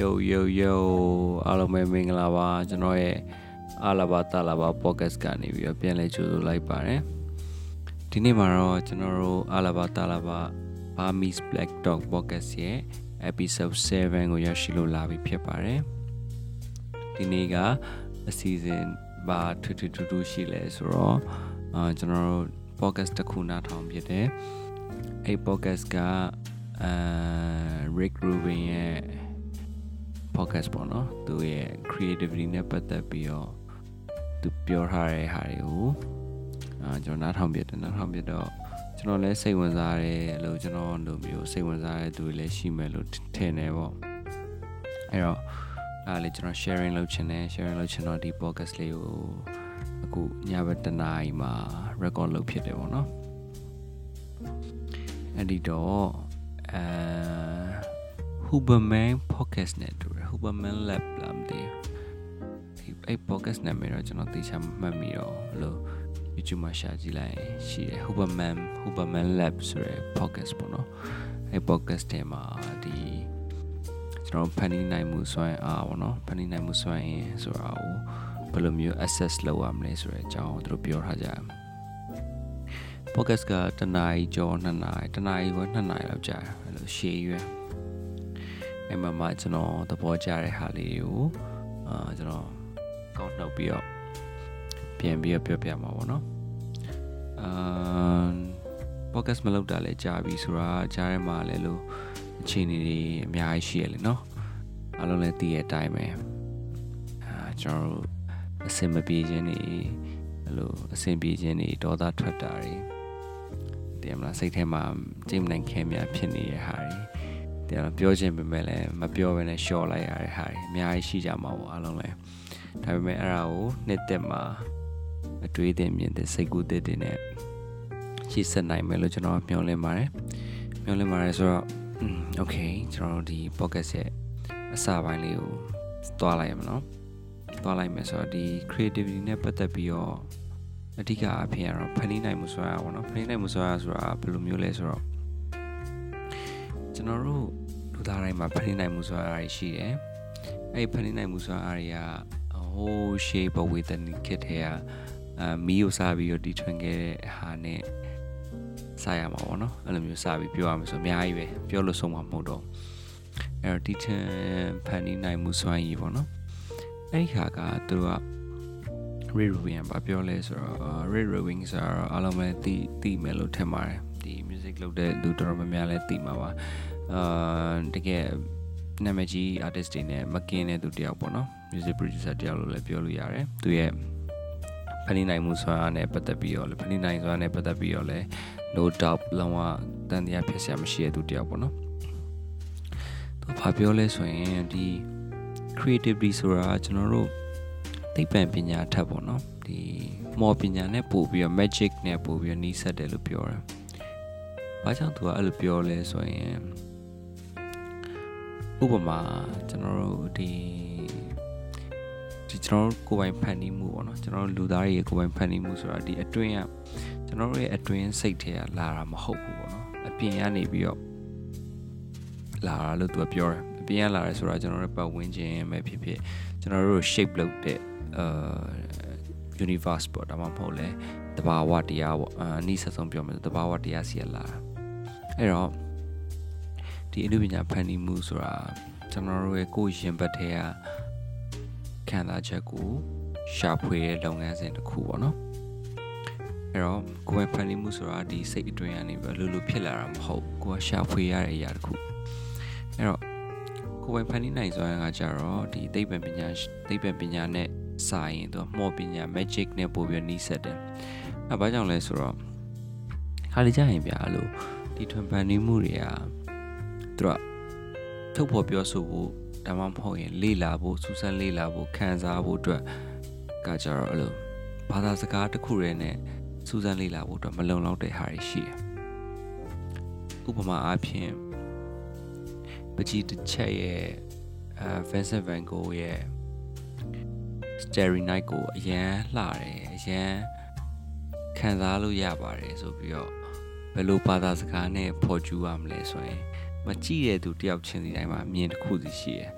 ယိုယိုယိုအားလုံးပဲမင်္ဂလာပါကျွန်တော်ရဲ့အားလာပါတာလာပါ podcast ကနေပြီးတော့ပြန်လဲကြိုဆိုလိုက်ပါတယ်ဒီနေ့မှာတော့ကျွန်တော်တို့အားလာပါတာလာပါ Burmese Black Dog podcast ရဲ့ episode 7ကိုရရှိလို့လာပြီဖြစ်ပါတယ်ဒီနေ့ကအစီအစဉ်ဘာထူးထူးထူးထူးရှိလဲဆိုတော့အာကျွန်တော်တို့ podcast တစ်ခုနားထောင်ဖြစ်တယ်အဲ့ podcast ကအာ Rick Rubin ရဲ့ podcast ပေါ့နော်သူရဲ့ creativity နဲ့ပတ်သက်ပြီးတော့သူပြောထားတဲ့ဟာတွေကိုအာကျွန်တော်နားထောင်ပြတယ်နားထောင်ပြတော့ကျွန်တော်လည်းစိတ်ဝင်စားတယ်လို့ကျွန်တော်လိုမျိုးစိတ်ဝင်စားတဲ့သူတွေလည်းရှိမယ်လို့ထင်တယ်ပေါ့အဲ့တော့အားလေကျွန်တော် sharing လုပ်ချင်တယ် sharing လုပ်ချင်တော့ဒီ podcast လေးကိုအခုညဘက်တနားရီမှာ record လုပ်ဖြစ်တယ်ပေါ့နော်အဲ့ဒီတော့အဲ Huberman podcast နဲ့တူ တယ် Huberman Lab လာမသိဘူးအဲ့ podcast နာမည်တော့ကျွန်တော်သိချာမှတ်မိတော့လို့ YouTube မှာရှာကြည့်လိုက်ရှိတယ် Huberman Huberman Lab ဆိုတဲ့ podcast ပေါ့နော်အဲ့ podcast ထဲမှာဒီကျွန်တော်ဖန်တီးနိုင်မှုစွမ်းအားပေါ့နော်ဖန်တီးနိုင်မှုစွမ်းအင်ဆိုတာကိုဘယ်လိုမျိုး access လုပ်ရမလဲဆိုတဲ့အကြောင်းသူတို့ပြောထားကြတယ် podcast ကတနားရီကျော်နှစ်နာရီတနားရီခွဲနှစ်နာရီလောက်ကြာတယ်အဲ့လိုရှည်ရွယ် အဲ့မှာမှကျွန်တော်သဘောကျတဲ့ဟာလေးကိုအာကျွန်တော်ကောက်နှုတ်ပြီးတော့ပြန်ပြီးတော့ပြောပြမှာပေါ့နော်အာ podcast မလုပ်တာလည်းကြာပြီဆိုတာကြားထဲမှာလည်းလို့အခြေအနေတွေအများကြီးရှိရလေနော်အားလုံးလည်းသိရတဲ့အတိုင်းပဲအာကျွန်တော်တို့အဆင်မပြေခြင်းတွေအဲ့လိုအဆင်ပြေခြင်းတွေဒေါသထွက်တာတွေတင်မလားစိတ်ထဲမှာကြိမ်နိုင်ခဲများဖြစ်နေတဲ့ဟာတွေ တဲ့ပြောခြင်းပေမဲ့လည်းမပြောဘဲနဲ့ရှော့လိုက်ရတဲ့ဟာတွေအများကြီးရှိကြမှာပေါ့အားလုံးလည်းဒါပေမဲ့အဲ့ဒါကိုနှစ်သက်မှာအတွေးတင်မြင်တဲ့စိတ်ကူးတဲ့တင်နဲ့ရှေ့ဆက်နိုင်မယ်လို့ကျွန်တော်မျှော်လင့်ပါတယ်မျှော်လင့်ပါတယ်ဆိုတော့ okay ကျွန်တော်တို့ဒီ podcast ရဲ့အစပိုင်းလေးကိုသွားလိုက်ရမနော်သွားလိုက်မယ်ဆိုတော့ဒီ creativity နဲ့ပတ်သက်ပြီးတော့အဓိကအဖြစ်ကတော့ဖန်တီးနိုင်မှုဆိုတာပေါ့နော်ဖန်တီးနိုင်မှုဆိုတာဆိုတာဘယ်လိုမျိုးလဲဆိုတော့ကျွန်တော်တို့ လူသားတိုင်းမှာဖန်တီးနိုင်မှုဆိုတာအားရှိတယ်အဲ့ဒီဖန်တီးနိုင်မှုဆိုတာအားတွေကဟိုးရှေးဘဝေဒနီခစ်တဲ့အာမီးကိုစားပြီးတော့တီထွင်ခဲ့တဲ့ဟာနဲ့စားရမှာပေါ့နော်အဲ့လိုမျိုးစားပြီးပြောရမှာဆိုအများကြီးပဲပြောလို့ဆုံးမှာမဟုတ်တော့အဲ့တော့တီထွင်ဖန်တီးနိုင်မှုစွမ်းရည်ပေါ့နော်အဲ့ဒီဟာကသူတို့က Ray Rubin ဘာပြောလဲဆိုတော့ Ray Rubin ဆိုတော့အားလုံးပဲသိသိမယ်လို့ထင်ပါတယ်ဒီ music လုပ်တဲ့လူတော်တော်များများလည်းသိမှာပါ အာတကယ်နာမည်ကြီး artist တွေနဲ့မကင်းတဲ့သူတယောက်ပေါ့နော် music producer တယောက်လို့လည်းပြောလို့ရတယ်သူရဲ့ဖန်တီးနိုင်မှုစွမ်းအားနဲ့ပတ်သက်ပြီးတော့လည်းဖန်တီးနိုင်စွမ်းနဲ့ပတ်သက်ပြီးတော့လည်း no doubt လုံးဝတန်တရားဖြစ်စရာမရှိတဲ့သူတယောက်ပေါ့နော်သူဘာပြောလဲဆိုရင်ဒီ creativity ဆိုတာကျွန်တော်တို့သိပ္ပံပညာထက်ပေါ့နော်ဒီမော်ပညာနဲ့ပို့ပြီးတော့ magic နဲ့ပို့ပြီးတော့နှီးစက်တယ်လို့ပြောတယ်။ဘာကြောင့်သူကအဲ့လိုပြောလဲဆိုရင် ဥပမာကျွန်တော်တို့ဒီဒီကျွန်တော်တို့ကိုယ်ပိုင်ဖန်တီးမှုပေါ့နော်ကျွန်တော်တို့လူသားတွေရဲ့ကိုယ်ပိုင်ဖန်တီးမှုဆိုတာဒီအတွင်းကကျွန်တော်တို့ရဲ့အတွင်းစိတ်ထဲကလာတာမဟုတ်ဘူးပေါ့နော်အပြင်ကနေပြီးတော့လာတာလို့သူကပြောတယ်အပြင်ကလာတယ်ဆိုတာကျွန်တော်တို့ပတ်ဝန်းကျင်ပဲဖြစ်ဖြစ်ကျွန်တော်တို့ shape လုပ်တဲ့အာ universe ပေါ့ဒါမှမဟုတ်လဲတဘာဝတရားပေါ့အာအနည်းဆက်ဆုံးပြောမယ်တဘာဝတရားစီရလာတာအဲ့တော့ ဒီအနုပညာဖန်တီးမှုဆိုတာကျွန်တော်တို့ရဲ့ကိုယ်ရင်ဘတ်ထဲကခံစားချက်ကိုရှာဖွေတဲ့လုပ်ငန်းစဉ်တစ်ခုပေါ့နော်အဲ့တော့ကိုယ်ဖန်တီးမှုဆိုတာဒီစိတ်အတွင်းကနေပြီးလို့လို့ဖြစ်လာတာမဟုတ်ကိုယ်ရှာဖွေရတဲ့အရာတစ်ခုအဲ့တော့ကိုယ်ပိုင်ဖန်တီးနိုင်စွမ်းကကြတော့ဒီသိပ္ပံပညာသိပ္ပံပညာနဲ့စာရင်သူမော်ပညာ magic နဲ့ပို့ပြီးနှီးဆက်တယ်။အဲဘာကြောင့်လဲဆိုတော့ခါလေးကြရင်ဗျာလို့ဒီထွန်ဖန်တီးမှုတွေက သူကထုတ်ဖော်ပြောဆိုဖို့ဒါမှမဟုတ်ရင်လေ့လာဖို့စူးစမ်းလေ့လာဖို့ခံစားဖို့အတွက်ကကြတော့အဲ့လိုဘာသာစကားတစ်ခုတည်းနဲ့စူးစမ်းလေ့လာဖို့အတွက်မလုံလောက်တဲ့ဟာတွေရှိတယ်။ဥပမာအားဖြင့်ပကြီးတစ်ချက်ရဲ့အဲ Vincent van Gogh ရဲ့ Starry Night ကိုအရန်လှတယ်အရန်ခံစားလို့ရပါတယ်ဆိုပြီးတော့ဘယ်လိုဘာသာစကားနဲ့ဖော်ကျူးရမလဲဆိုရင် မကြည့်တဲ့သူတယောက်ချင်းစီတိုင်းမှာမြင်တစ်ခုစီရှိတယ်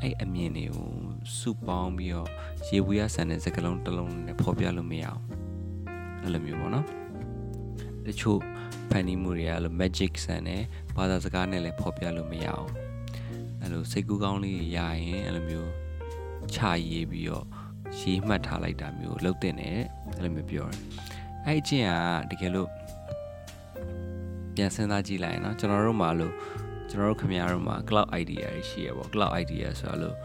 အဲ့အမြင်တွေကိုစုပေါင်းပြီးတော့ရေဝေးရဆန်တဲ့စကလုံးတစ်လုံးနဲ့ဖော်ပြလို့မရအောင်အဲ့လိုမျိုးပေါ့နော်တချို့ဖန်တီးမှုတွေကအဲ့လို magic ဆန်နဲ့ဘာသာစကားနဲ့လည်းဖော်ပြလို့မရအောင်အဲ့လိုစိတ်ကူးကောင်းလေးရရင်အဲ့လိုမျိုးခြာရေးပြီးတော့ရေးမှတ်ထားလိုက်တာမျိုးလုပ်တဲ့နဲ့အဲ့လိုမျိုးပြောတယ်အဲ့အချင်းကတကယ်လို့ ပြန်စဉ်းစားကြည့်လိုက်ရင်เนาะကျွန်တော်တို့မှာလို့ကျွန်တော်တို့ခင်ဗျားတို့မှာ cloud idea တွေရှိရပေါ့ cloud idea ဆိုတာလို့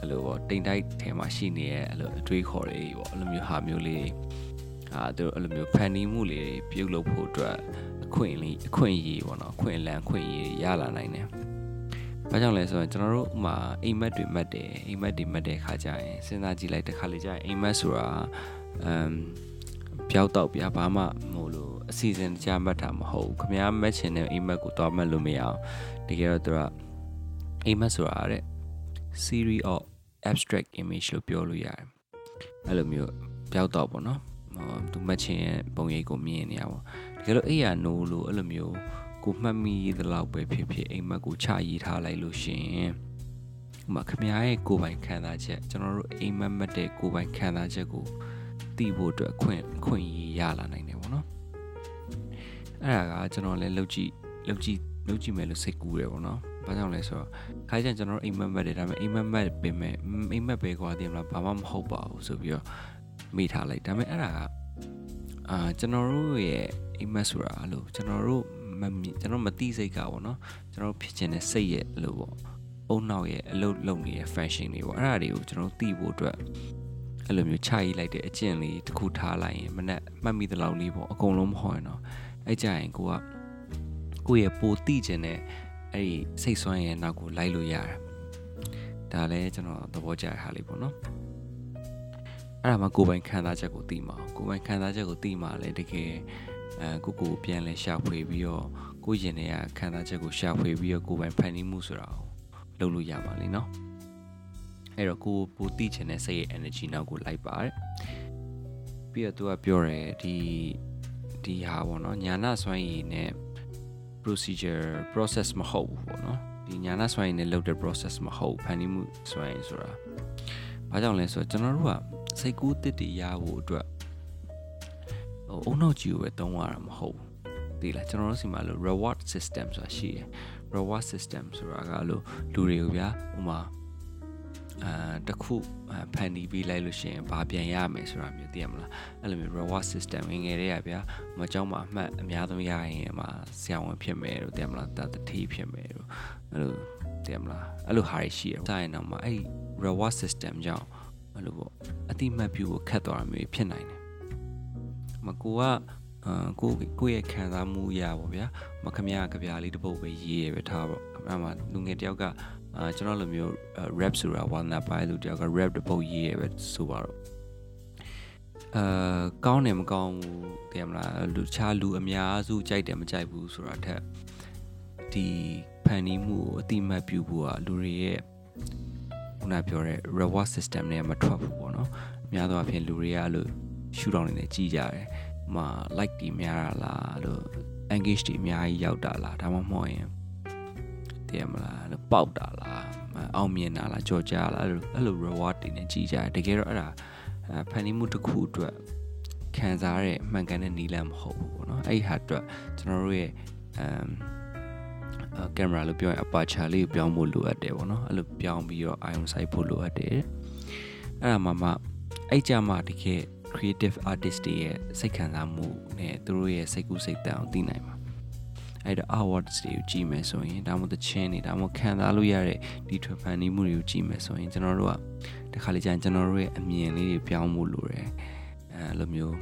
အဲ့လိုပေါ့တိမ်တိုက်ထဲမှာရှိနေရဲ့အဲ့လိုအတွေးခေါ်တွေပေါ့အဲ့လိုမျိုးဟာမျိုးလေးအာသူအဲ့လိုမျိုးဖန်တီးမှုလေးပြုတ်လုပ်ဖို့အတွက်အခွင့်အရေးအခွင့်အရေးပေါ့နော်အခွင့်အလမ်းအခွင့်အရေးရလာနိုင်တယ်။ဘာကြောင့်လဲဆိုတော့ကျွန်တော်တို့ဥမာအိမ်မက်တွေမှတ်တယ်အိမ်မက်တွေမှတ်တဲ့ခါကျရင်စဉ်းစားကြည့်လိုက်တဲ့ခါလေးကျရင်အိမ်မက်ဆိုတာအမ်ပျောက်တော့ပြဘာမှမဟုတ်လို့ ့ အစီအစဉ်တခြားမှတ်တာမဟုတ်ဘူးခမားမှတ်ချင်တဲ့အိမ်မက်ကိုသွားမှတ်လို့မရအောင်တကယ်တော့သူကအိမ်မက်ဆိုတာတဲ့ series of abstract image လို့ပြောလို့ရတယ်အဲ့လိုမျိုးပျောက်တော့ပေါ့နော်သူမှတ်ချင်ရဲ့ပုံရိပ်ကိုမြင်နေရပါတကယ်လို့အဲ့ရနိုးလို့အဲ့လိုမျိုးကိုမှတ်မိသလောက်ပဲဖြစ်ဖြစ်အိမ်မက်ကိုချရေးထားလိုက်လို့ရှင်ဥမာခမရရဲ့ကိုယ်ပိုင်ခံစားချက်ကျွန်တော်တို့အိမ်မက်မက်တဲ့ကိုယ်ပိုင်ခံစားချက်ကိုသိဖို့အတွက်ခွင့်ခွင့်ရရလာနိုင်တယ်ပေါ့နော် အဲ့ဒါကကျွန်တော်လည်းလုပ်ကြည့်လုပ်ကြည့်လုပ်ကြည့်မယ်လို့စိတ်ကူးတယ်ပေါ့နော်။ဘာကြောင့်လဲဆိုတော့ခါကျရင်ကျွန်တော်တို့အိမ်မက်မက်တယ်ဒါပေမဲ့အိမ်မက်မက်ပင်မဲ့အိမ်မက်ပဲကွာတည်မလားဘာမှမဟုတ်ပါဘူးဆိုပြီးတော့မိထားလိုက်ဒါပေမဲ့အဲ့ဒါကအာကျွန်တော်တို့ရဲ့အိမ်မက်ဆိုတာလို့ကျွန်တော်တို့မကျွန်တော်မသိစိတ်ကပေါ့နော်ကျွန်တော်ဖြစ်ချင်တဲ့စိတ်ရဲ့လို့ပေါ့အုံနောက်ရဲ့အလုပ်လုပ်နေတဲ့ fashion တွေပေါ့အဲ့ဒါတွေကိုကျွန်တော်သိဖို့အတွက်အဲ့လိုမျိုးခြာရေးလိုက်တဲ့အကျင့်လေးတစ်ခုထားလိုက်ရင်မနဲ့မှတ်မိသလောက်လေးပေါ့အကုန်လုံးမဟုတ်ရင်တော့ အဲ့ကြရင်ကိုကကိုယ့်ရဲ့ပိုတိကျင်တဲ့အဲ့ဒီစိတ်ဆွမ်းရဲ့နောက်ကိုလိုက်လို့ရတယ်ဒါလည်းကျွန်တော်သဘောကျတဲ့ဟာလေးပေါ့နော်အဲ့ဒါမှကိုယ်ပိုင်ခံစားချက်ကိုသိမှာကိုယ်ပိုင်ခံစားချက်ကိုသိမှာလည်းတကယ်အဲကိုကိုပြန်လဲရှာဖွေပြီးတော့ကိုရင်တွေကခံစားချက်ကိုရှာဖွေပြီးတော့ကိုယ်ပိုင်ဖန်တီးမှုဆိုတာကိုလုပ်လို့ရပါလိမ့်နော်အဲ့တော့ကိုပိုသိချင်တဲ့စိတ်ရဲ့ energy နောက်ကိုလိုက်ပါတယ်ပြီးတော့သူကပြောတယ်ဒီ ဒီဟာပေါ့နော်ညာနာစွမ်းရည်နဲ့ procedure process မဟုတ်ဘူးပေါ့နော်ဒီညာနာစွမ်းရည်နဲ့လုပ်တဲ့ process မဟုတ်ဖန်တီးမှုစွမ်းရည်ဆိုတာဘာကြောင့်လဲဆိုတော့ကျွန်တော်တို့ကစိတ်ကူးတစ်တည်ရဖို့အတွက်ဟိုအုံနောက်ကြီးကိုပဲတုံးရတာမဟုတ်ဘူးသိလားကျွန်တော်တို့စီမှာလို့ reward system ဆိုတာရှိတယ် reward system ဆိုတာကလို့လူတွေကိုဗျာဟိုမှာ အာတခုဖန်တီးပေးလိုက်လို့ရှိရင်ဘာပြန်ရမယ်ဆိုတာမျိုးသိရမလားအဲ့လိုမျိုး reward system ငယ်ငယ်လေးရဗျာမကြောက်မှအမှတ်အများဆုံးရရင်အမှဆရာဝန်ဖြစ်မယ်လို့သိရမလားတတတိဖြစ်မယ်လို့အဲ့လိုသိရမလားအဲ့လိုဟာရရှိတယ်ဆိုင်တော့မှအဲ့ reward system ကြောင့်အဲ့လိုပေါ့အတိမတ်ပြုကိုခတ်သွားတာမျိုးဖြစ်နိုင်တယ်မကိုကအာကိုကိုရဲ့ခံစားမှုရပါဗျာမခမရကြပြားလေးတစ်ပုတ်ပဲရေးရပဲထားပေါ့ခမရမှာလူငယ်တယောက်က အာကျွန်တော်လိုမျိုး rap ဆိုတာဝါနာပိုင်းလူတယောက်က rap တစ်ပုတ်ရေးရပဲဆိုပါတော့အာကောင်းတယ်မကောင်းဘူးသိရမလားလူချားလူအများစုကြိုက်တယ်မကြိုက်ဘူးဆိုတာထက်ဒီဖန်တီးမှုကိုအတိမတ်ပြုဖို့ကလူတွေရဲ့ခုနပြောတဲ့ reward system နဲ့မထွက်ဘူးပေါ့နော်အများသောအားဖြင့်လူတွေကအဲ့လိုရှူတောင်းနေနေကြည်ကြတယ်ဟို like တွေများတာလားလို့ engage တွေအများကြီးရောက်တာလားဒါမှမဟုတ်ရင် တည်မလားလို့ပေါက်တာလားအောင်မြင်တာလားကြော်ကြားလားအဲ့လိုအဲ့လို reward တွေနဲ့ကြည်ကြတယ်တကယ်တော့အဲ့ဒါဖန်တီးမှုတစ်ခုအတွက်ခံစားရတဲ့မှန်ကန်တဲ့နီလန်မဟုတ်ဘူးပေါ့နော်အဲ့ဒီဟာအတွက်ကျွန်တော်တို့ရဲ့အမ်ကင်မရာလို့ပြောရင် aperture လေးကိုပြောင်းဖို့လိုအပ်တယ်ပေါ့နော်အဲ့လိုပြောင်းပြီးတော့ ion size ဖို့လိုအပ်တယ်အဲ့ဒါမှမှအဲ့ကြမှာတကယ် creative artist တွေရဲ့စိတ်ခံစားမှုနဲ့သူတို့ရဲ့စိတ်ကူးစိတ်တန်အောင်သိနိုင်မှာ အဲ့တော့ awards တွေကိုကြည့်မယ်ဆိုရင်ဒါမှမဟုတ်သချင်းတွေဒါမှမဟုတ်ခံစားလို့ရတဲ့ဒီထွေဖန်တီးမှုတွေကိုကြည့်မယ်ဆိုရင်ကျွန်တော်တို့ကတခါလေကျရင်ကျွန်တော်တို့ရဲ့အမြင်လေးတွေပြောင်းဖို့လိုတယ်အဲလိုမျိုး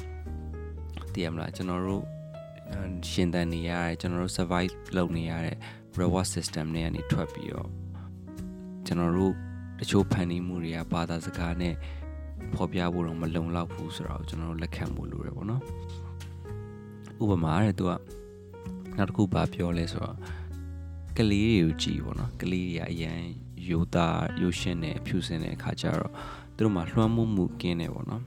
သိရမလားကျွန်တော်တို့ရှင်သန်နေရတဲ့ကျွန်တော်တို့ survive လုပ်နေရတဲ့ reward system တွေကနေထွက်ပြီးတော့ကျွန်တော်တို့တချို့ဖန်တီးမှုတွေကဘာသာစကားနဲ့ဖော်ပြဖို့တော့မလုံလောက်ဘူးဆိုတော့ကျွန်တော်တို့လက်ခံဖို့လိုတယ်ပေါ့နော်ဥပမာတဲ့သူက နောက်တစ်ခုဘာပြောလဲဆိုတော့ကလေးတွေကိုကြည့်ပေါ့နော်ကလေးတွေကအရန်ရိုးသားရိုးရှင်းတဲ့ဖြူစင်တဲ့အခါကျတော့သူတို့မှာလွှမ်းမိုးမှုကင်းတယ်ပေါ့နော်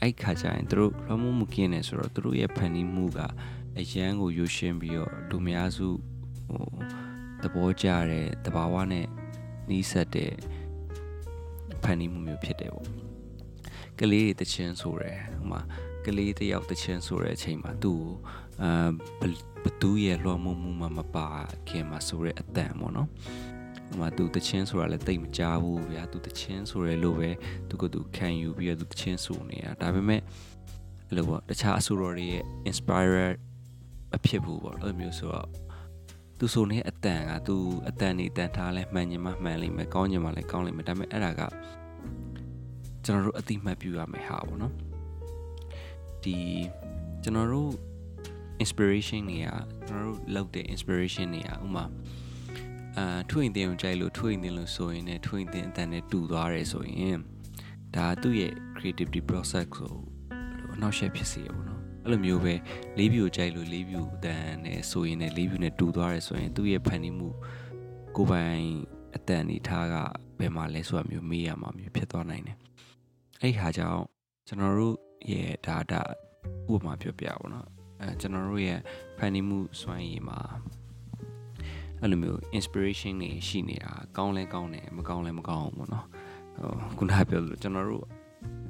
အဲ့ခါကျရင်သူတို့လွှမ်းမိုးမှုကင်းတယ်ဆိုတော့သူတို့ရဲ့ဖန်တီးမှုကအရန်ကိုရိုးရှင်းပြီးတော့လူများစုဟိုသဘောကျတဲ့တဘာဝနဲ့နီးစပ်တဲ့ဖန်တီးမှုမျိုးဖြစ်တယ်ပေါ့ကလေးတွေတချင်းဆိုတယ်ဟိုမှာကလေးတယောက်တချင်းဆိုတဲ့အချိန်မှာသူ့ကို အာဘသူရဲ့လွှမ်းမိုးမှုမှမပါခင်မှာဆိုတဲ့အတန်ပေါ့နော်ဟိုမှာသူတချင်းဆိုတာလည်းတိတ်မကြဘူးဗျာသူတချင်းဆိုရဲလို့ပဲသူကသူခံယူပြီးတော့သူတချင်းဆိုနေတာဒါပေမဲ့အဲ့လိုပေါ့တခြားအဆိုတော်တွေရဲ့ inspire အဖြစ်ဘူးပေါ့အဲ့လိုမျိုးဆိုတော့သူဆိုနေအတန်ကသူအတန်နေတန်ထားလဲမှန်ညင်မှမှန်လိမ့်မယ်ကောင်းညင်မှလည်းကောင်းလိမ့်မယ်ဒါပေမဲ့အဲ့ဒါကကျွန်တော်တို့အတိမတ်ပြုရမယ်ဟာပေါ့နော်ဒီကျွန်တော်တို့ inspiration တွေကကျွန်တော်တို့လောက်တဲ့ inspiration တွေကဥမာအာထွင်တင်ကိုကြိုက်လို့ထွင်တင်လို့ဆိုရင်လည်းထွင်တင်အတန်နဲ့တူသွားတယ်ဆိုရင်ဒါသူ့ရဲ့ creativity process ကိုအနောက်ရှက်ဖြစ်စေရပေါ့နော်အဲ့လိုမျိုးပဲလေးဖြူကြိုက်လို့လေးဖြူအတန်နဲ့ဆိုရင်လည်းလေးဖြူနဲ့တူသွားတယ်ဆိုရင်သူ့ရဲ့ဖန်တီးမှုကိုပိုင်အတန်နေထားကဘယ်မှာလဲဆိုတာမျိုးမေးရမှာမျိုးဖြစ်သွားနိုင်တယ်အဲ့ဒီဟာကြောင့်ကျွန်တော်တို့ရဲ့ဒါဒါဥပမာပြောပြပါတော့ အဲကျွန်တော်တို့ရဲ့ဖန်တီးမှုစွမ်းရည်မှာအဲ့လိုမျိုး inspiration တွေရှိနေတာကောင်းလဲကောင်းတယ်မကောင်းလဲမကောင်းဘူးပေါ့နော်ဟိုခုနကပြောလို့ကျွန်တော်တို့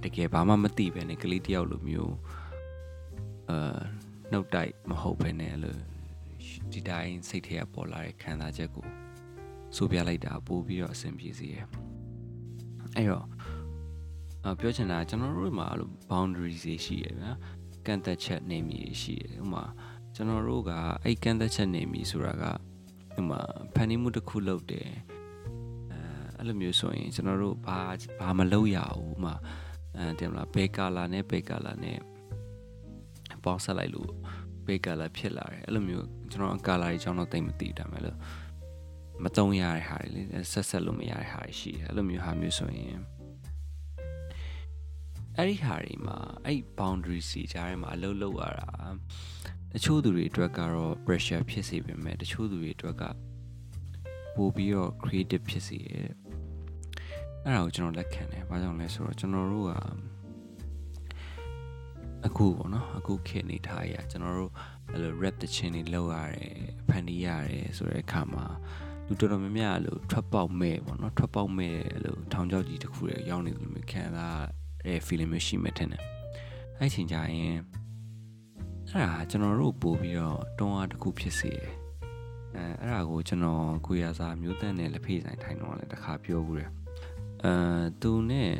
တကယ်ဘာမှမသိပဲねကလေးတယောက်လိုမျိုးအာနှုတ်တိုက်မဟုတ်ပဲねလို့ဒီတိုင်းစိတ်ထဲကပေါ်လာတဲ့ခံစားချက်ကိုဆိုပြလိုက်တာပို့ပြီးတော့အဆင်ပြေစေရအဲ့တော့အပြောချင်တာကျွန်တော်တို့မှာအဲ့လို boundaries တွေရှိရဗျာ ကန့်သက်ချက်နေမည်ရှိတယ်ဥမာကျွန်တော်တို့ကအဲ့ကန့်သက်ချက်နေမည်ဆိုတာကဥမာဖန်တီးမှုတစ်ခုလုပ်တယ်အဲအဲ့လိုမျိုးဆိုရင်ကျွန်တော်တို့ဘာဘာမလုပ်ရဘူးဥမာအဲတင်မလားဘေကာလာနဲ့ဘေကာလာနဲ့ပေါင်းဆက်လိုက်လို့ဘေကာလာဖြစ်လာတယ်အဲ့လိုမျိုးကျွန်တော်ကာလာကြီးအကြောင်းတော့တိတ်မသိတာမယ်လို့မတုံးရတဲ့ဟာတွေလေဆက်ဆက်လို့မရတဲ့ဟာတွေရှိတယ်အဲ့လိုမျိုးဟာမျိုးဆိုရင် အဲ့ဒီဟာတွေမှာအဲ့ boundary စီကြားထဲမှာအလုပ်လုပ်ရတာတချို့သူတွေအတွက်ကတော့ pressure ဖြစ်စေပေမဲ့တချို့သူတွေအတွက်ကပို့ပြီးတော့ creative ဖြစ်စေရဲ့အဲ့ဒါကိုကျွန်တော်လက်ခံတယ်။ဘာကြောင့်လဲဆိုတော့ကျွန်တော်တို့ကအခုပေါ့နော်အခုခေတ်နေထားရကျွန်တော်တို့အဲ့လို rap တခြင်းတွေလောက်ရတယ်ဖန်တီးရတယ်ဆိုတဲ့အခါမှာလူတော်တော်များများလို့ထွက်ပေါက်မဲ့ပေါ့နော်ထွက်ပေါက်မဲ့လို့ထောင်ချောက်ကြီးတစ်ခုတွေရောက်နေတယ်လို့ခံစား တဲ့ feeling မျိုးရှိမှထင်တယ်အဲ့ချိန်ကျရင်အဲ့ဒါကျွန်တော်တို့ပို့ပြီးတော့တွန်းအားတစ်ခုဖြစ်စေတယ်အဲအဲ့ဒါကိုကျွန်တော်ကိုရစာမျိုးတန်းနဲ့လက်ဖေးဆိုင်ထိုင်တော့လည်းတခါပြောဘူးတယ်အဲသူနဲ့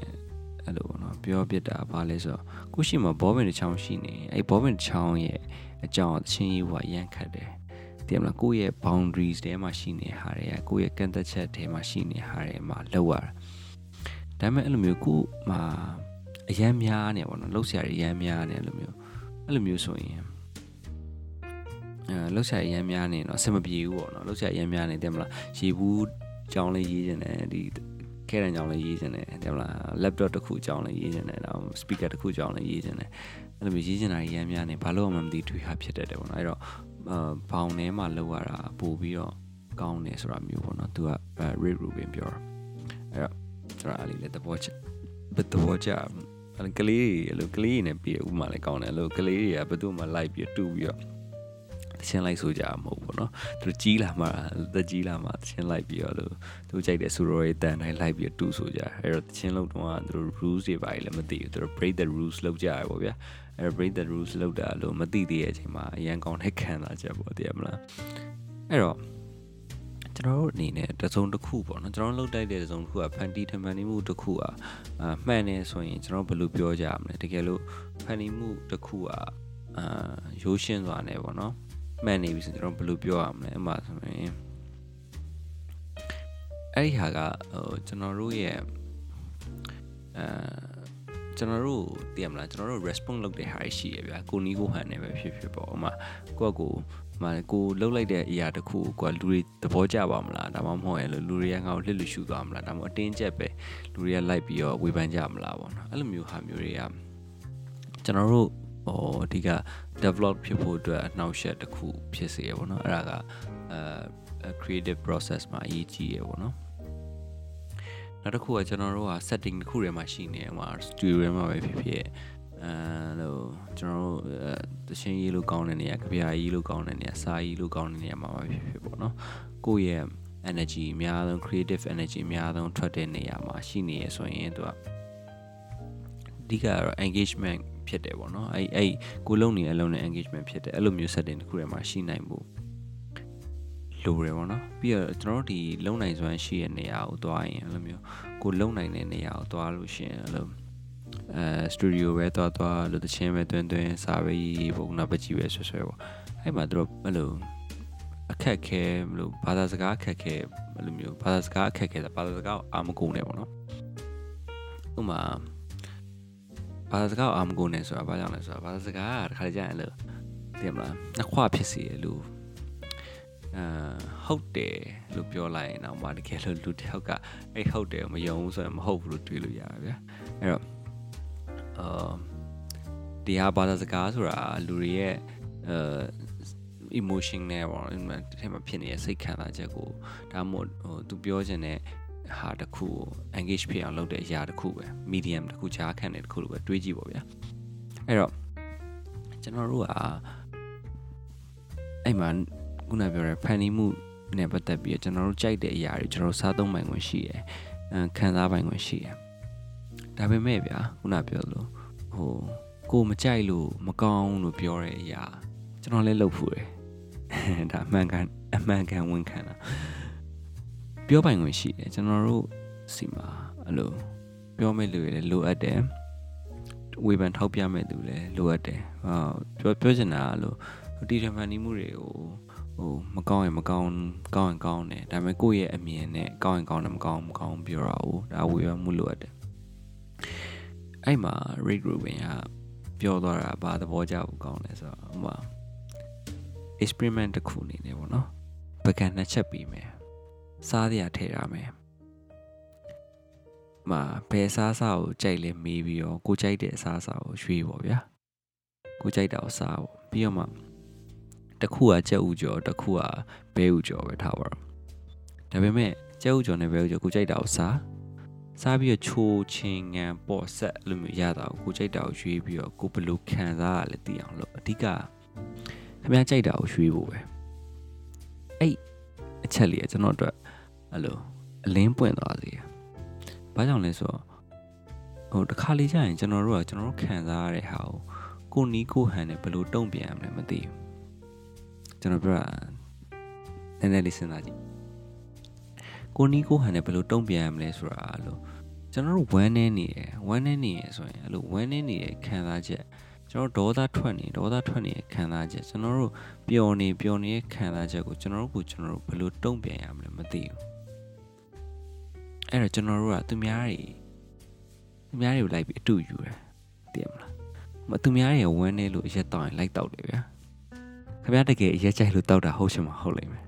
အဲ့လိုပေါ့နော်ပြောပြတာဘာလဲဆိုတော့ကိုရှိမှာဘောဘင်တစ်ချောင်းရှိနေအဲ့ဘောဘင်တစ်ချောင်းရဲ့အကြောင်းအချင်းကြီးဟိုရန်ခတ်တယ်တကယ်မလားကိုယ့်ရဲ့ boundaries ထဲမှာရှိနေဟာတွေကကိုယ့်ရဲ့ကန့်သက်ချက်ထဲမှာရှိနေဟာတွေမှာလောက်ရတာဒါပေမဲ့အဲ့လိုမျိုးကိုမှ အရန်များနေပေါ့နော်လှုပ်ရှားရရန်များနေအဲ့လိုမျိုးအဲ့လိုမျိုးဆိုရင်အဲလှုပ်ရှားရရန်များနေတော့အဆင်မပြေဘူးပေါ့နော်လှုပ်ရှားရရန်များနေတယ်မလားရေဘူးကြောင်းလေးရေးနေတယ်ဒီခဲတံကြောင်းလေးရေးနေတယ်တယ်မလား laptop တစ်ခုကြောင်းလေးရေးနေတယ်တော့ speaker တစ်ခုကြောင်းလေးရေးနေတယ်အဲ့လိုမျိုးရေးနေတာရရန်များနေဘာလို့မှမသိထွေးဟာဖြစ်တတ်တယ်ပေါ့နော်အဲ့တော့ဘောင်ထဲမှာလောက်ရတာပို့ပြီးတော့ကောင်းတယ်ဆိုတာမျိုးပေါ့နော်သူက Ray Rubin ပြောတာအဲ့တော့ကျွန်တော်အဲ့လေးလည်းသဘောချဘယ်သဘောချအဲ့ ကလေးတွေအဲ့လိုကလေးတွေနဲ့ပြီးဥမာလည်းကောင်းတယ်အဲ့လိုကလေးတွေကဘယ်သူမှလိုက်ပြီးတူပြီးတော့တချင်းလိုက်ဆိုကြမှာမဟုတ်ဘူးเนาะသူကြီးလာမှတကြီးလာမှတချင်းလိုက်ပြီးတော့လို့သူကြိုက်တဲ့ဆူရောတွေတန်တိုင်းလိုက်ပြီးတူဆိုကြအဲ့တော့တချင်းလုံးတော့သူတို့ rules တွေပါလည်းမသိဘူးသူတို့ break the rules လုပ်ကြရပေါ့ဗျာအဲ့ break the rules လုပ်တာလို့မသိသေးတဲ့အချိန်မှာအရန်ကောင်းတဲ့ခံစားချက်ပေါ့တည်ရမလားအဲ့တော့ ကျွန်တော်တို့အနေနဲ့တစုံတစ်ခုပေါ့နော်ကျွန်တော်လှုပ်တိုက်တဲ့တစုံတစ်ခုကဖန်တီထမှန်နေမှုတစ်ခုอ่ะအာမှန်နေဆိုရင်ကျွန်တော်ဘယ်လိုပြောကြမလဲတကယ်လို့ဖန်တီမှုတစ်ခုอ่ะအာရိုးရှင်းစွာနဲ့ပေါ့နော်မှန်နေပြီဆိုကျွန်တော်ဘယ်လိုပြောရမလဲအမှဆိုရင်အဲ့ဒီဟာကဟိုကျွန်တော်တို့ရဲ့အာကျွန်တော်တို့သိရမလားကျွန်တော်တို့ response လုပ်တဲ့ဟာရှိရဗျာကိုနီးကိုဟန်နေပဲဖြစ်ဖြစ်ပေါ့ဥမာကိုကကို မကိုလှုပ်လိုက်တဲ့အရာတစ်ခုကိုလူတွေသဘောကျပါမလားဒါမှမဟုတ်ရင်လူတွေကငါ့ကိုလှစ်လူရှူသွားမလားဒါမှမဟုတ်အတင်းကျပ်ပဲလူတွေကလိုက်ပြီးတော့ဝေဖန်ကြမလားပေါ့နော်အဲ့လိုမျိုးဟာမျိုးတွေကကျွန်တော်တို့ဟိုအဓိက develop ဖြစ်ဖို့အတွက်အနှောက်အယှက်တစ်ခုဖြစ်စေရပေါ့နော်အဲ့ဒါကအဲ creative process မှာအရေးကြီးရပေါ့နော်နောက်တစ်ခုကကျွန်တော်တို့က setting တစ်ခုထဲမှာရှိနေမှာ studio ထဲမှာပဲဖြစ်ဖြစ် အဲလို့ကျွန်တော်တို့တချင်းရေးလို့ကောင်းတဲ့နေရာကြပြားရေးလို့ကောင်းတဲ့နေရာစာရေးလို့ကောင်းတဲ့နေရာမှာပဲဖြစ်ဖြစ်ပေါ့နော်ကိုယ့်ရဲ့ energy အများဆုံး creative energy အများဆုံးထွက်တဲ့နေရာမှာရှိနေရဆိုရင်သူကအဓိကကတော့ engagement ဖြစ်တယ်ပေါ့နော်အဲ့အဲ့ကိုလုံးနေအလုံးနဲ့ engagement ဖြစ်တယ်အဲ့လိုမျိုး setting တစ်ခုထဲမှာရှိနိုင်ဖို့လိုတယ်ပေါ့နော်ပြီးတော့ကျွန်တော်တို့ဒီလုံနိုင်စွမ်းရှိတဲ့နေရာကိုသွားရင်အဲ့လိုမျိုးကိုလုံနိုင်တဲ့နေရာကိုသွားလို့ရှိရင်အဲ့လို အဲစတူဒီယိုပဲသွားသွားလို့တချင်းပဲတွင်းတွင်းစာပဲရေးပုံနာပကြီးပဲဆွဆွဲပေါ့အဲ့မှာတို့အဲ့လိုအခက်ခဲမလို့ဘာသာစကားအခက်ခဲအဲ့လိုမျိုးဘာသာစကားအခက်ခဲဘာသာစကားအာမကုန်နေပေါ့နော်ဥမာဘာသာစကားအာမကုန်နေဆိုတာဘာကြောင့်လဲဆိုတာဘာသာစကားကတခါကြရင်အဲ့လိုသိမလားနှစ်ခွဖြစ်စီရလို့အာဟုတ်တယ်လို့ပြောလိုက်ရင်တော့မတကယ်လို့လူတစ်ယောက်ကအဲ့ဟုတ်တယ်မယုံဘူးဆိုရင်မဟုတ်ဘူးလို့တွေးလို့ရတယ်ဗျာအဲ့တော့ အာဒီဟာဘာသာစကားဆိုတာလူတွေရဲ့အာ emotion နဲ့ပေါ့ဒီထဲမှာဖြစ်နေတဲ့စိတ်ခံစားချက်ကိုဒါမှမဟုတ်ဟိုသူပြောချင်တဲ့ဟာတစ်ခုကို engage ဖြစ်အောင်လုပ်တဲ့အရာတစ်ခုပဲ medium တစ်ခုချားခံတဲ့တစ်ခုလိုပဲတွေးကြည့်ပါဗျာအဲ့တော့ကျွန်တော်တို့ကအဲ့မှာခုနပြောတဲ့ဖန်တီးမှုနဲ့ပတ်သက်ပြီးကျွန်တော်တို့ကြိုက်တဲ့အရာတွေကျွန်တော်စားသုံးပိုင်ခွင့်ရှိတယ်။ခံစားပိုင်ခွင့်ရှိတယ်။ ဒါပေမဲ့ဗျာခုနပြောလို့ဟိုကိုမကြိုက်လို့မကောင်းလို့ပြောတဲ့အရာကျွန်တော်လည်းလုပ်ဖူးတယ်။ဒါအမှန်ကန်အမှန်ကန်ဝန်ခံတာပြောပိုင်ခွင့်ရှိတယ်ကျွန်တော်တို့စီမှာအဲ့လိုပြောမဲ့လူတွေလည်းလိုအပ်တယ်ဝေဖန်ထောက်ပြမဲ့သူလည်းလိုအပ်တယ်။ဟောပြောပြောချင်တာလို့တီထမှန်နေမှုတွေကိုဟိုမကောင်းရင်မကောင်းကောင်းရင်ကောင်းတယ်ဒါပေမဲ့ကိုယ့်ရဲ့အမြင်နဲ့ကောင်းရင်ကောင်းတယ်မကောင်းမကောင်းပြောတာ哦ဒါဝေဖန်မှုလိုအပ်တယ် အဲ့မှာ Rick Rubin ကပြောသွားတာဘာသဘောကျဖို့ကောင်းလဲဆိုတော့ဟိုမှာ experiment တစ်ခုအနေနဲ့ပေါ့နော်ပကံနှစ်ချက်ပြီးမယ်စားရထည့်ရမယ်မှာဘယ်စားစားကိုကြိုက်လဲမေးပြီးတော့ကိုကြိုက်တဲ့အစားအစာကိုရွေးပေါ့ဗျာကိုကြိုက်တာကိုစားပေါ့ပြီးတော့မှတစ်ခုကကြက်ဥကြော်တစ်ခုကဘဲဥကြော်ပဲထားပါတော့ဒါပေမဲ့ကြက်ဥကြော်နဲ့ဘဲဥကြော်ကိုကြိုက်တာကိုစား စားပြီးတော့ချိုးချင်းငံပေါ့ဆက်အဲ့လိုမျိုးရတာကိုကိုကြိုက်တာကိုရွေးပြီးတော့ကိုဘယ်လိုခံစားရလဲသိအောင်လို့အဓိကခင်ဗျားကြိုက်တာကိုရွေးဖို့ပဲအဲ့အချက်လေးကကျွန်တော်တို့အဲ့လိုအလင်းပွင့်သွားစေ။ဘာကြောင့်လဲဆိုတော့ဟိုတစ်ခါလေကြာရင်ကျွန်တော်တို့ကကျွန်တော်တို့ခံစားရတဲ့ဟာကိုကိုနီးကိုဟန်နဲ့ဘယ်လိုတုံ့ပြန်ရမလဲမသိဘူးကျွန်တော်ပြောတာနည်းနည်းလေးစဉ်းစားကြည့်ကိုနီးကိုဟန်နဲ့ဘယ်လိုတုံ့ပြန်ရမလဲဆိုတာလို့ ကျွန်တော်တို့ဝမ်းနေနေရယ်ဝမ်းနေနေရယ်ဆိုရင်အဲ့လိုဝမ်းနေနေတဲ့ခံစားချက်ကျွန်တော်ဒေါသထွက်နေဒေါသထွက်နေတဲ့ခံစားချက်ကျွန်တော်တို့ပျော်နေပျော်နေတဲ့ခံစားချက်ကိုကျွန်တော်တို့ကကျွန်တော်တို့ဘယ်လိုတုံ့ပြန်ရမလဲမသိဘူးအဲ့တော့ကျွန်တော်တို့ကသူများတွေသူများတွေကိုလိုက်ပြီးအတူယူတယ်သိရမလားမသူများတွေဝမ်းနေလို့ရက်တောင်းရင်လိုက်တောက်တယ်ဗျာခင်ဗျားတကယ်ရက်ကြိုက်လို့တောက်တာဟုတ်ချင်မှာဟုတ်လိမ့်မယ်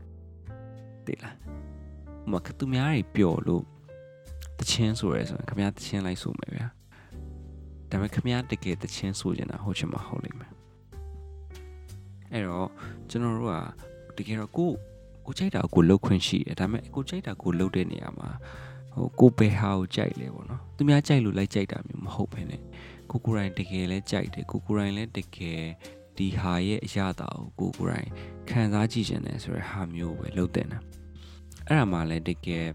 သိလားဟိုမှာသူများတွေပျော်လို့ တချင်းဆိုရဲဆိုရင်ခင်ဗျားတချင်းလိုက်ဆိုမယ်ဗျာဒါပေမဲ့ခင်ဗျားတကယ်တချင်းဆိုချင်တာဟုတ်ချင်မှာဟုတ်လိမ့်မယ်အဲ့တော့ကျွန်တော်တို့ကတကယ်တော့ကိုကိုကြိုက်တာကိုလှုပ်ခွင့်ရှိတယ်ဒါပေမဲ့ကိုကြိုက်တာကိုလှုပ်တဲ့နေရာမှာဟိုကိုဘယ်ဟာကိုကြိုက်လဲပေါ့နော်သူများကြိုက်လို့လိုက်ကြိုက်တာမျိုးမဟုတ်ဘဲနဲ့ကိုကိုရိုင်းတကယ်လဲကြိုက်တယ်ကိုကိုရိုင်းလဲတကယ်ဒီဟာရဲ့အရာတာကိုကိုကိုရိုင်းခံစားကြည့်ခြင်းနဲ့ဆိုရဟာမျိုးပဲလုပ်တဲ့နာအဲ့ဒါမှလည်းတကယ်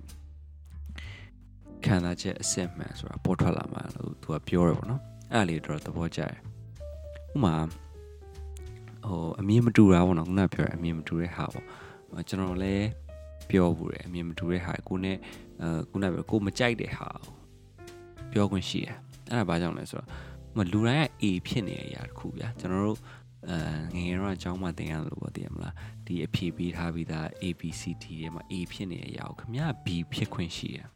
ခံစားချက်အစစ်မှန်ဆိုတာပေါ်ထွက်လာမှာလို့သူကပြောရပေါ့နော်အဲ့ဒါလေးတော့သဘောကျတယ်ဥမာဟိုအမြင်မတူတာပေါ့နော်ခုနပြောရအမြင်မတူတဲ့ဟာပေါ့ကျွန်တော်လည်းပြောဘူးတယ်အမြင်မတူတဲ့ဟာကိုနဲ့အဲခုနပြောကိုမကြိုက်တဲ့ဟာပြောခွင့်ရှိတယ်အဲ့ဒါဘာကြောင့်လဲဆိုတော့မလူတိုင်းက A ဖြစ်နေတဲ့အရာတစ်ခုဗျာကျွန်တော်တို့အဲငငယ်တော့အကြောင်းမှသင်ရတယ်လို့ပေါ့သိရမလားဒီအဖြေပေးထားပြီးသား A B C D ထဲမှာ A ဖြစ်နေတဲ့အရာကိုခင်ဗျာ B ဖြစ်ခွင့်ရှိတယ်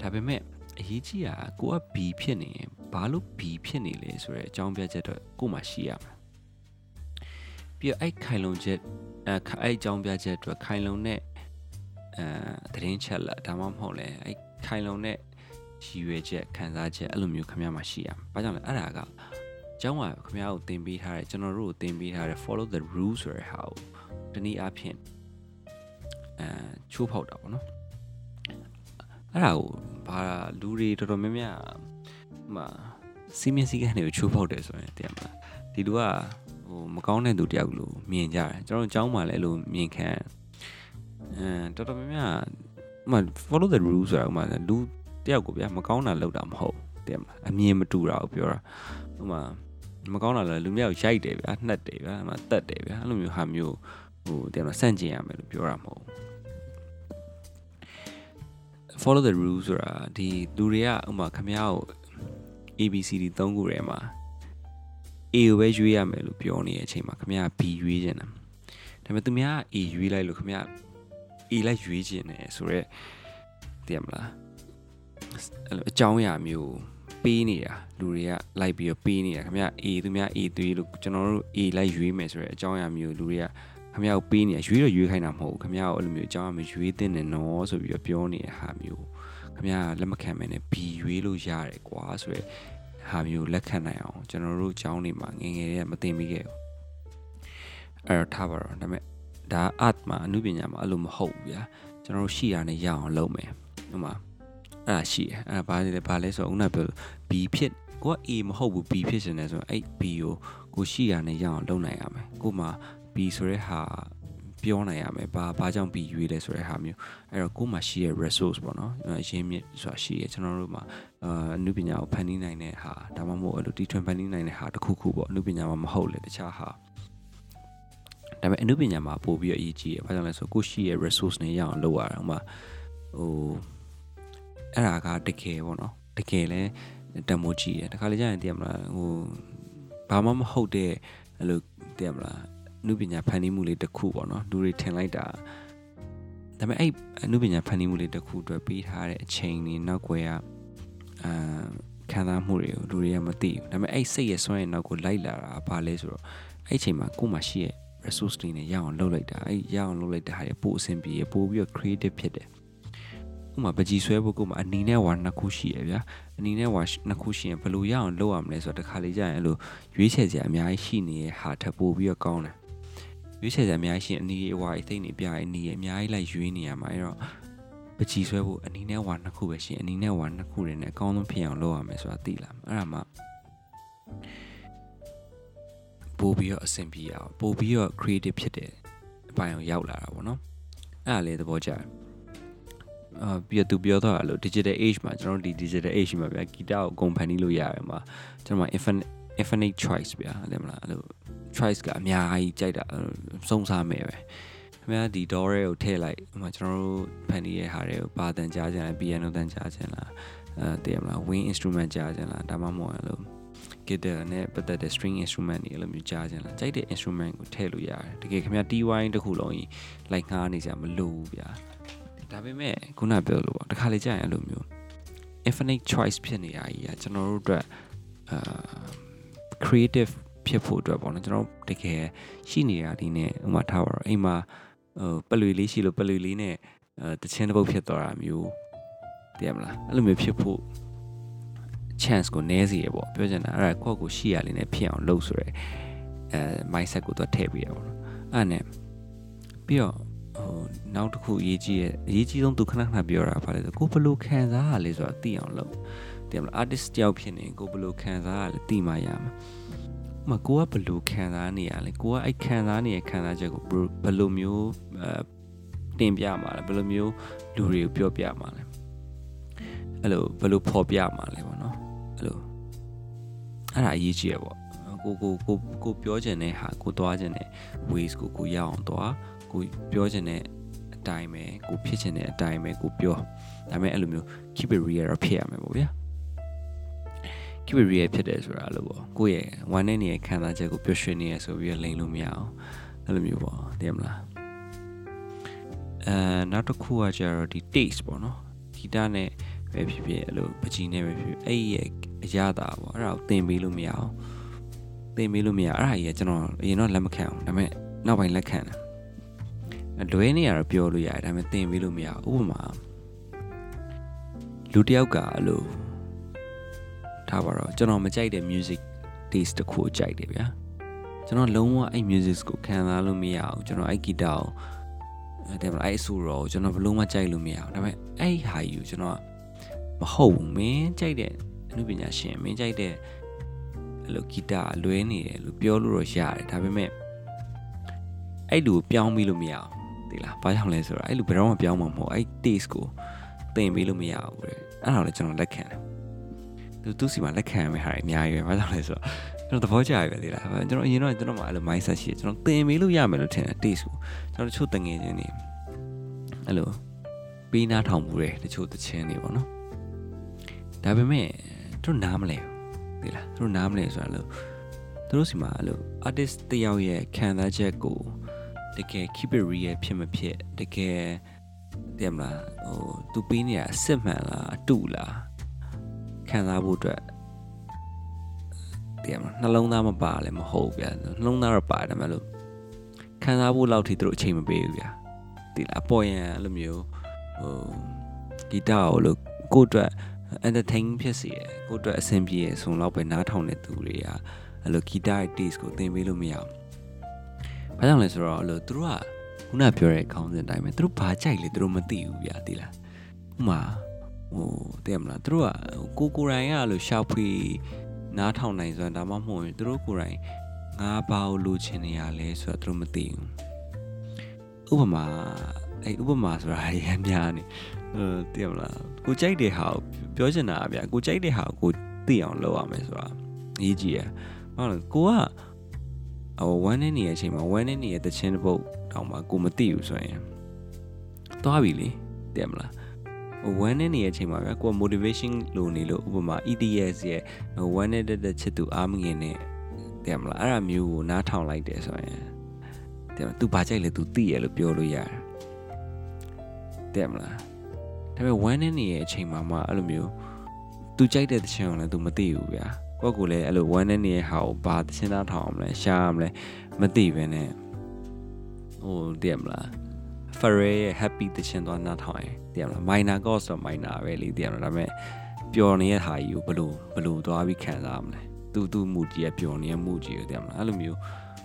ဒါပေမဲ့အရေးကြီးတာကိုက B ဖြစ်နေရင်ဘာလို့ B ဖြစ်နေလဲဆိုတဲ့အကြောင်းပြချက်တော့ကိုမှရှိရမှာပြီးတော့အဲ့ခိုင်လုံချက်အဲအဲ့အကြောင်းပြချက်အတွက်ခိုင်လုံတဲ့အဲသတင်းချက်လက်ဒါမှမဟုတ်လဲအဲ့ခိုင်လုံတဲ့ရည်ရွယ်ချက်ခံစားချက်အဲ့လိုမျိုးခင်ဗျားမှာရှိရမှာ။ဘာကြောင့်လဲအဲ့ဒါကကျောင်းကခင်ဗျားကိုသင်ပေးထားတဲ့ကျွန်တော်တို့ကိုသင်ပေးထားတဲ့ follow the rules ဆိုတဲ့ဟာကိုတနည်းအားဖြင့်အဲချိုးဖောက်တာပေါ့နော်။ အဲ့ဒါကိုဘာလူတွေတော်တော်များများဟိုမှာစီမင်းစည်းကမ်းတွေကိုချိုးဖောက်တယ်ဆိုရင်တရားမလားဒီလူကဟိုမကောင်းတဲ့သူတယောက်လို့မြင်ကြတယ်ကျွန်တော်ကျောင်းမှာလည်းအဲ့လိုမြင်ခံအဲတော်တော်များများဥမာ follow the rules ဆိုတာဥမာလူတယောက်ကိုဗျာမကောင်းတာလုပ်တာမဟုတ်တဲ့မလားအမြင်မတူတာကိုပြောတာဥမာမကောင်းတာလည်းလူမျိုးရိုက်တယ်ဗျာနှက်တယ်ဗျာဥမာတက်တယ်ဗျာအဲ့လိုမျိုးဟာမျိုးဟိုတဲ့မလားစန့်ကျင်ရမယ်လို့ပြောတာမဟုတ် follow the rule ဆိုတာဒီသူတွေကဥမာခမရကို ABCD ၃ခုထဲမှာ A ကိုပဲရွေးရမယ်လို့ပြောနေတဲ့အချိန်မှာခမရ B ရွေးခြင်းတယ်ဒါပေမဲ့သူများ A ရွေးလိုက်လို့ခမရ A လိုက်ရွေးခြင်းတယ်ဆိုတော့သိရမလားအဲ့လိုအကြောင်းအရာမျိုးပေးနေတာလူတွေကလိုက်ပြီးတော့ပေးနေတာခင်ဗျ A သူများ A သွေးလို့ကျွန်တော်တို့ A လိုက်ရွေးမယ်ဆိုရဲအကြောင်းအရာမျိုးလူတွေက ခင်ဗျားကိုပေးနေတာရွေးတော့ရွေးခိုင်းတာမဟုတ်ဘူးခင်ဗျားကိုအဲ့လိုမျိုးအကြောင်းအရာမျိုးရွေးတဲ့နေနော်ဆိုပြီးတော့ပြောနေတဲ့ဟာမျိုးခင်ဗျားလက်မခံမဲနဲ့ B ရွေးလို့ရတယ်ကွာဆိုတော့ဟာမျိုးလက်ခံနိုင်အောင်ကျွန်တော်တို့အကြောင်းတွေမှာငငယ်တွေကမသိမိခဲ့ဘူးအဲ့တော့ထားပါတော့ဒါပေမဲ့ဒါ art မှာအမှုပညာမှာအဲ့လိုမဟုတ်ဘူးဗျာကျွန်တော်တို့ရှိရနေရအောင်လုပ်မယ်ဥပမာအဲ့ဒါရှိတယ်အဲ့ဒါဘာလဲဘာလဲဆိုတော့ဦးနာပြော B ဖြစ်ကိုက A မဟုတ်ဘူး B ဖြစ်နေတယ်ဆိုတော့အဲ့ B ကိုကိုရှိရနေရအောင်လုပ်နိုင်ရမယ်ကိုမှ B ဆိုတဲ့ဟာပြောနိုင်ရမယ်ဘာဘာကြောင့် B ရွေးလဲဆိုတဲ့ဟာမျိုးအဲ့တော့ကိုမှရှိရ resource ပေါ့နော်အရင်းမြစ်ဆိုတာရှိရကျွန်တော်တို့မှာအာအနုပညာကိုဖန်တီးနိုင်တဲ့ဟာဒါမှမဟုတ်အဲ့လိုတီထွင်ဖန်တီးနိုင်တဲ့ဟာတစ်ခုခုပေါ့အနုပညာမှာမဟုတ်လေတခြားဟာဒါပေမဲ့အနုပညာမှာပို့ပြီးတော့အရေးကြီးတယ်။ဘာကြောင့်လဲဆိုတော့ကိုရှိရဲ့ resource နဲ့ရအောင်လုပ်ရတာ။ဥပမာဟိုအဲ့ဒါကတကယ်ပေါ့နော်။တကယ်လဲတမိုးကြည့်တယ်။တခါလေကြာရင်သိရမလားဟိုဘာမှမဟုတ်တဲ့အဲ့လိုသိရမလားအ နုပညာဖန်တီးမှုလေးတစ်ခုပေါ့နော်။လူတွေထင်လိုက်တာဒါပေမဲ့အဲ့အနုပညာဖန်တီးမှုလေးတစ်ခုအတွက်ပေးထားတဲ့အချိန်နေနောက်ွယ်ကအာခံစားမှုတွေကိုလူတွေကမသိဘူး။ဒါပေမဲ့အဲ့စိတ်ရဲ့စွမ်းရည်နောက်ကိုလိုက်လာတာဘာလဲဆိုတော့အဲ့အချိန်မှာကိုယ်မှရှိရဲ့ resource တွေနဲ့ရအောင်လုပ်လိုက်တာအဲ့ရအောင်လုပ်လိုက်တဲ့ဟာတွေပို့အဆင်ပြေရပို့ပြီးတော့ creative ဖြစ်တယ်ဥမာပကြီးဆွဲဖို့ကိုမှအနီနဲ့ဝါနှစ်ခုရှိရဗျာအနီနဲ့ဝါနှစ်ခုရှိရင်ဘယ်လိုရအောင်လုပ်ရမလဲဆိုတော့တစ်ခါလေကြာရင်အဲ့လိုရွေးချယ်စရာအများကြီးရှိနေတဲ့ဟာထပ်ပို့ပြီးတော့ကောင်းတယ် ရွေးချယ်စရာအများကြီးရှိရင်အနီအဝါအသိနေပြရင်အနီအများကြီးလိုက်ရွေးနေရမှာအဲ့တော့ပကြီးဆွဲဖို့အနီနဲ့ဝါနှစ်ခုပဲရှိရင်အနီနဲ့ဝါနှစ်ခုတွေနဲ့အကောင်းဆုံးဖြစ်အောင်လုပ်ရမယ်ဆိုတာသိလာအဲ့ဒါမှပို့ပြီးတော့အဆင်ပြေအောင်ပို့ပြီးတော့ creative ဖြစ်တဲ့အပိုင်းကိုရောက်လာတာပေါ့နော်အဲ့ဒါလေးသဘောကျတယ်အာပြီးတော့သူပြောတော့လို့ digital age မှာကျွန်တော်တို့ဒီ digital age မှာဗျာဂီတကိုအကုန်ဖန်တီးလို့ရတယ်မှာကျွန်တော် infinite infinite choice ဗျာဟုတ်တယ်မလားအဲ့လို choice ကအများကြီးကြိုက်တာစုံစားမယ်ပဲခင်ဗျာဒီ door ကိုထည့်လိုက်ဟိုမှာကျွန်တော်တို့ဖန်တီးရဲ့ဟာတွေကိုပါတန်ကြားခြင်းလား piano တန်ကြားခြင်းလားအဲတည်ရမလား wind instrument ကြားခြင်းလားဒါမှမဟုတ်အဲ့လို guitar နဲ့ပတ်သက်တဲ့ string instrument တွေအဲ့လိုမျိုးကြားခြင်းလားကြိုက်တဲ့ instrument ကိုထည့်လို့ရတယ်တကယ်ခင်ဗျာ TY တခုလုံးကြီးလိုက်ငှားနေကြမလို့ဘူးဗျာဒါပေမဲ့ခုနပြောလို့ပေါ့တခါလေကြာရင်အဲ့လိုမျိုး infinite choice ဖြစ်နေရကြီးอ่ะကျွန်တော်တို့အတွက်အာ creative ဖြစ်ဖို့အတွက်ပေါ့နော်ကျွန်တော်တကယ်ရှိနေတာဒီနဲ့ဥမာထားပါတော့အိမ်မှာဟိုပလွေလေးရှိလို့ပလွေလေးနဲ့အဲတချင်းတစ်ပုတ်ဖြစ်သွားတာမျိုးတည်ရမလားအဲ့လိုမျိုးဖြစ်ဖို့ chance ကိုနည်းစေရပေါ့ပြောချင်တာအဲ့ဒါကိုယ့်ကိုရှိရလေးနဲ့ဖြစ်အောင်လုပ်ဆိုရယ်အဲ mindset ကိုသူထည့်ပေးရပါတော့အဲ့နဲ့ပြီးတော့ဟိုနောက်တစ်ခုအရေးကြီးရဲ့အရေးကြီးဆုံးသူခဏခဏပြောတာဘာလဲဆိုကိုဘလို့ခံစားရလဲဆိုတာသိအောင်လုပ်တည်မလား artist တယောက်ဖြစ်နေကိုဘလို့ခံစားရလဲသိမှရမှာ မကိုကဘလို့ခံစားနေရလဲကိုကအဲ့ခံစားနေတဲ့ခံစားချက်ကိုဘလို့မျိုးအဲတင်ပြမှာလဲဘလို့မျိုးလူတွေကိုပြောပြမှာလဲအဲ့လိုဘလို့ဖော်ပြမှာလဲပေါ့နော်အဲ့လိုအဲ့ဒါအရေးကြီးရပေါ့ကိုကိုကိုကိုပြောချင်တဲ့ဟာကိုသွားချင်တဲ့ ways ကိုကိုရအောင်သွားကိုပြောချင်တဲ့အတိုင်းပဲကိုဖြစ်ချင်တဲ့အတိုင်းပဲကိုပြောဒါပေမဲ့အဲ့လိုမျိုး keep it real တော့ဖြစ်ရမယ်ပေါ့ဗျာ keep it real ဖြစ်တယ်ဆိုတာလို့ပေါ့ကိုယ့်ရဲ့ one နဲ့နေတဲ့ခံစားချက်ကိုပျော်ရွှင်နေရဆိုပြီးလိန်လို့မရအောင်အဲ့လိုမျိုးပေါ့သိရမလားအဲနောက်တစ်ခုကကျတော့ဒီ taste ပေါ့နော်ဂီတနဲ့ပဲဖြစ်ဖြစ်အဲ့လိုပကြီးနဲ့ပဲဖြစ်ဖြစ်အဲ့ရဲ့အရသာပေါ့အဲ့ဒါကိုသင်ပေးလို့မရအောင်သင်ပေးလို့မရအဲ့ဒါကြီးကကျွန်တော်အရင်တော့လက်မခံအောင်ဒါပေမဲ့နောက်ပိုင်းလက်ခံတယ်လွဲနေရတော့ပြောလို့ရတယ်ဒါပေမဲ့သင်ပေးလို့မရဥပမာလူတယောက်ကအဲ့လို ထားပါတော့ကျွန်တော်မကြိုက်တဲ့ music taste တစ်ခုကိုကြိုက်တယ်ဗျာကျွန်တော်လုံးဝအဲ့ music ကိုခံစားလို့မရအောင်ကျွန်တော်အဲ့ဂီတကိုအဲ့ဒါအဲ့အဆူရောကျွန်တော်ဘလုံးမကြိုက်လို့မရအောင်ဒါပေမဲ့အဲ့ဟာယူကျွန်တော်မဟုတ်ဘူးမင်းကြိုက်တဲ့အမှုပညာရှင်မင်းကြိုက်တဲ့အဲ့လိုဂီတလွဲနေတယ်လို့ပြောလို့တော့ရတယ်ဒါပေမဲ့အဲ့လူကိုပြောင်းပြီးလို့မရအောင်တဒီလားဘာကြောင့်လဲဆိုတော့အဲ့လိုဘယ်တော့မှပြောင်းမှာမဟုတ်အဲ့ taste ကိုသင်ပေးလို့မရဘူးတဲ့အဲ့ဒါလည်းကျွန်တော်လက်ခံတယ် သူသူစီမှာလက်ခံရမယ့်ဟာတွေအများကြီးပဲဘာကြောင့်လဲဆိုတော့ကျွန်တော်သဘောကျရပဲလေလားကျွန်တော်အရင်တော့ကျွန်တော်မှအဲ့လို mindset ရှိတယ်ကျွန်တော်သင်ပေးလို့ရမယ်လို့ထင်တယ် taste ကိုကျွန်တော်တချို့တငယ်ချင်းတွေအဲ့လိုပေးနာထောင်မှုတယ်တချို့တချင်းတွေပေါ့နော်ဒါပေမဲ့သူတို့နားမလဲဘူးဒီလားသူတို့နားမလဲဆိုတာလို့သူတို့စီမှာအဲ့လို artist တယောက်ရဲ့ခံစားချက်ကိုတကယ် keep it real ဖြစ်မဖြစ်တကယ်တယ်မလားဟိုသူပေးနေရအစစ်မှန်လားအတူလား ခံစားဖို့အတွက်တယ်မလားနှလုံးသားမပါလည်းမဟုတ်ဗျာနှလုံးသားတော့ပါတယ်မလို့ခံစားဖို့လောက်ထိသူတို့အချိန်မပေးဘူးဗျာဒီလားအပေါ်ရန်အဲ့လိုမျိုးဟိုဂီတကိုလို့ကိုယ့်အတွက် entertain ဖြစ်စေရကိုယ့်အတွက်အဆင်ပြေရဆိုတော့ပဲနားထောင်တဲ့သူတွေကအဲ့လိုဂီတရဲ့ taste ကိုသင်ပေးလို့မရဘူး။ဘာကြောင့်လဲဆိုတော့အဲ့လိုသူတို့ကခုနပြောတဲ့ခေါင်းစဉ်အတိုင်းပဲသူတို့ဘာကြိုက်လဲသူတို့မသိဘူးဗျာသိလား။ဥမာ ဟိုသိရမလားသူတို့ကကိုကိုရိုင်းကအဲ့လိုရှောက်ဖွေနားထောင်နိုင်စွမ်းဒါမှမဟုတ်ရင်သူတို့ကိုယ်တိုင်ငါဘာကိုလိုချင်နေရလဲဆိုတော့သူတို့မသိဘူး။ဥပမာအဲ့ဥပမာဆိုတာရမ်းများနေဟိုသိရမလားကိုကြိုက်တဲ့ဟာကိုပြောချင်တာဗျာကိုကြိုက်တဲ့ဟာကိုသိအောင်လုပ်ရမယ်ဆိုတာအရေးကြီးရဟုတ်လားကိုကဟိုဝမ်းနေနေတဲ့အချိန်မှာဝမ်းနေနေရဲ့တခြင်းတစ်ပုတ်တောင်မှကိုမသိဘူးဆိုရင်သွားပြီလေသိရမလားဟို ဝမ်းနေနေတဲ့အချိန်မှာဗျာကိုက motivation လိုနေလို့ဥပမာ EDS ရဲ့ဟိုဝမ်းနေတဲ့တဲ့ချစ်သူအားမငင်နဲ့သိရမလားအဲ့ဒါမျိုးကိုနားထောင်လိုက်တယ်ဆိုရင်သိရမလား तू ဘာကြိုက်လဲ तू သိရလို့ပြောလို့ရတယ်သိရမလားဒါပေမဲ့ဝမ်းနေနေရဲ့အချိန်မှာမှအဲ့လိုမျိုး तू ကြိုက်တဲ့တခြင်းကိုလည်း तू မသိဘူးဗျာကိုယ့်ကိုယ်လည်းအဲ့လိုဝမ်းနေနေတဲ့ဟာကိုဘာတခြင်းသားထောင်အောင်လဲရှားအောင်လဲမသိပဲနဲ့ဟိုသိရမလား Ferrer ရဲ့ happy တခြင်းသွားနားထောင်ရင်သိရမလား minor chord ဆို minor ပဲလေသိရမလားဒါပေမဲ့ပျော်နေတဲ့ဟာကြီးကိုဘလို့ဘလို့သွားပြီးခံစားရမလဲသူသူမူကြီးကပျော်နေတဲ့မူကြီးကိုသိရမလားအဲ့လိုမျိုး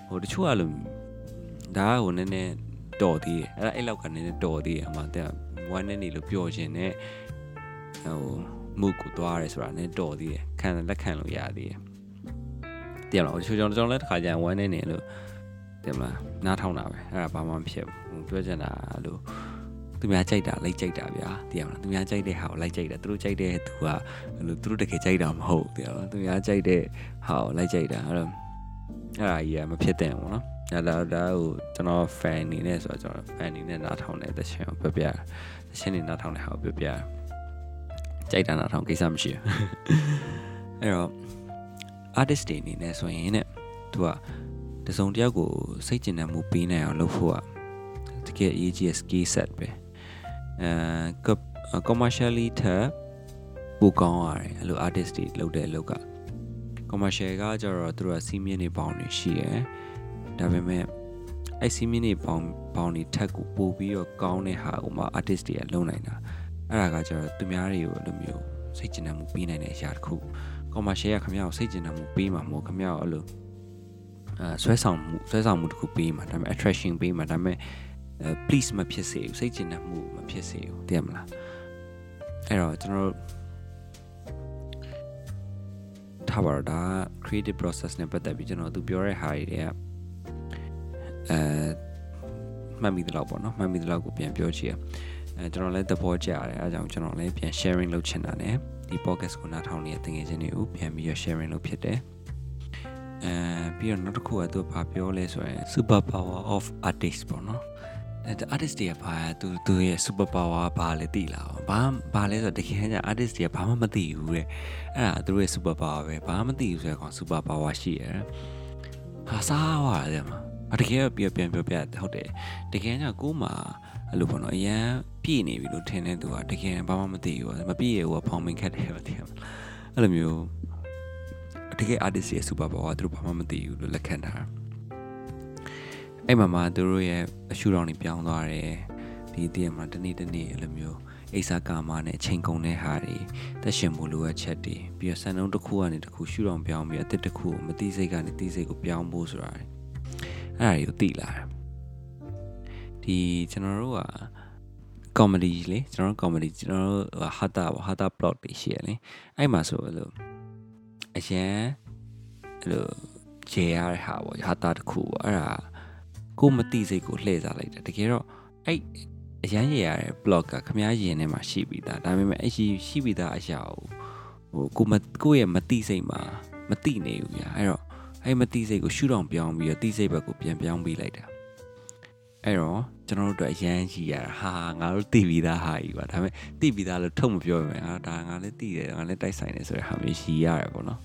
ဟိုတချို့အဲ့လိုဒါကဟိုနည်းနည်းတော်သေးတယ်အဲ့ဒါအဲ့လောက်ကနည်းနည်းတော်သေးတယ်အမှတဲ့ဝမ်းနေနေလို့ပျော်ခြင်းနဲ့ဟိုမှုကိုသွားရဲဆိုတာနဲ့တော်သေးတယ်ခံလက်ခံလို့ရသေးတယ်တည်မလားချိုးကျွန်တော်လည်းတစ်ခါကျရင်ဝမ်းနေနေလို့ တည်မလားနားထောင်တာပဲအဲ့ဒါဘာမှမဖြစ်ဘူးပြောချင်တာလို့သူများကြိုက်တာလိုက်ကြိုက်တာဗျာတည်မလားသူများကြိုက်တဲ့ဟာကိုလိုက်ကြိုက်တာသူတို့ကြိုက်တဲ့သူကလို့သူတို့တကယ်ကြိုက်တာမဟုတ်တည်မလားသူများကြိုက်တဲ့ဟာကိုလိုက်ကြိုက်တာအဲ့တော့အဲ့ဒါကြီးကမဖြစ်တဲ့ဘူးနော်ဒါဒါဒါဟိုကျွန်တော် fan အနေနဲ့ဆိုတော့ကျွန်တော် fan အနေနဲ့နားထောင်တဲ့တခြင်းကိုပြပြတခြင်းနေနားထောင်တဲ့ဟာကိုပြပြကြိုက်တာနားထောင်ကိစ္စမရှိဘူးအဲ့တော့ artist တွေအနေနဲ့ဆိုရင်တဲ့သူက တစုံတယောက်ကိုစိတ်ကျဉ်တဲ့မှုပေးနိုင်အောင်လုပ်ဖို့ကတကယ်အရေးကြီးတဲ့ skill set ပဲအဲ commercially ထက်ပိုကောင်းရတယ်အဲ့လို artist တွေလုပ်တဲ့အလုပ်က commercial ကကြတော့သူတို့ကစီးမြင့်နေပေါင်းနေရှိရယ်ဒါပေမဲ့အဲ့စီးမြင့်နေပေါင်းပေါင်းနေထက်ကိုပို့ပြီးတော့ကောင်းတဲ့ဟာဥမာ artist တွေကလုပ်နိုင်တာအဲ့ဒါကကြတော့သူများတွေကိုအဲ့လိုမျိုးစိတ်ကျဉ်တဲ့မှုပေးနိုင်တဲ့အရာတစ်ခု commercial ကခမရကိုစိတ်ကျဉ်တဲ့မှုပေးမှာမဟုတ်ခမရကိုအဲ့လိုအဲ ဆွဲဆောင်မှုဆွဲဆောင်မှုတစ်ခုပေးမှာဒါပေမဲ့ attraction ပေးမှာဒါပေမဲ့ please မဖြစ်စေဘူးစိတ်ကျဉ်တဲ့မှုမဖြစ်စေဘူးသိရမလားအဲ့တော့ကျွန်တော်တို့ထားပါတော့ဒါ creative process နဲ့ပတ်သက်ပြီးကျွန်တော်သူပြောတဲ့ဟာတွေတွေကအဲမှတ်မိသလောက်ပေါ့နော်မှတ်မိသလောက်ကိုပြန်ပြောချင်အဲကျွန်တော်လည်းသဘောကျတယ်အဲအကြောင်းကျွန်တော်လည်းပြန် sharing လုပ်ချင်တာ ਨੇ ဒီ podcast ကိုနားထောင်နေတဲ့တငယ်ချင်းတွေကိုပြန်ပြီး sharing လုပ်ဖြစ်တယ် အဲပြီးတော့နောက်တစ်ခုကသူဘာပြောလဲဆိုရင် super power of artist ပေါ့နော်အဲ artist တွေကဘာသူသူရဲ့ super power ဘာလဲသိလားဘာဘာလဲဆိုတော့တကယ်ကျ artist တွေကဘာမှမသိဘူးတဲ့အဲ့ဒါသူတို့ရဲ့ super power ပဲဘာမှမသိဘူးဆိုတော့ super power ရှိရတယ်ဟာစားသွားတယ်မှာအတကယ်ပြပြန်ပြောပြဟုတ်တယ်တကယ်ကကို့မှာအဲ့လိုပေါ့နော်အရန်ပြည့်နေပြီလို့ထင်တဲ့သူကတကယ်ဘာမှမသိဘူးမပြည့်ရဘူးဖောင်မင်ခတ်တယ်ပဲတင်အဲ့လိုမျိုး တကယ် artist ရဲ့ super power သူတို့ဘာမှမသိဘူးလို့လက်ခံတာအဲ့မှာမှသူတို့ရဲ့အရှူတော်တွေပြောင်းသွားတယ်ဒီတည်းမှာတနေ့တနေ့အဲ့လိုမျိုးအိစာကာမနဲ့အချိန်ကုန်တဲ့ဟာတွေတက်ရှင်မှုလိုအပ်ချက်တွေပြီးတော့စံနှုန်းတစ်ခုကနေတစ်ခုရှူတော်ပြောင်းပြီးအသစ်တစ်ခုကိုမသိစိတ်ကနေသိစိတ်ကိုပြောင်းဖို့ဆိုတာအဲ့ဒါတွေကိုသိလာတယ်ဒီကျွန်တော်တို့က comedy လေကျွန်တော်တို့ comedy ကျွန်တော်တို့ဟာတာဟာတာ plot တွေရှိရလေအဲ့မှာဆိုလို့ အရန်အဲ့လိုခြေရတဲ့ဟာပေါ့ဟာတာတစ်ခုပေါ့အဲ့ဒါကိုမသိစိတ်ကိုလှည့်စားလိုက်တာတကယ်တော့အဲ့အရန်ရရတဲ့ blog ကခမားရင်ထဲမှာရှိပြီးသားဒါပေမဲ့အဲ့ရှိရှိပြီးသားအရာကိုဟိုကိုမကိုရဲ့မတိစိတ်မှာမတိနေဘူးဗျာအဲ့တော့အဲ့မတိစိတ်ကိုရှုထောင်ပြောင်းပြီးတော့တိစိတ်ဘက်ကိုပြန်ပြောင်းပေးလိုက်တာ အဲ့တော့ကျွန်တော်တို့အတွက်အရန်ကြီးရတာဟာငါတို့တိပြီးသားဟာကြီးပါဒါပေမဲ့တိပြီးသားလို့ထုတ်မပြောပဲအာဒါငါလည်းတိတယ်ငါလည်းတိုက်ဆိုင်တယ်ဆိုတဲ့ဟာမျိုးရှိရတယ်ပေါ့နော်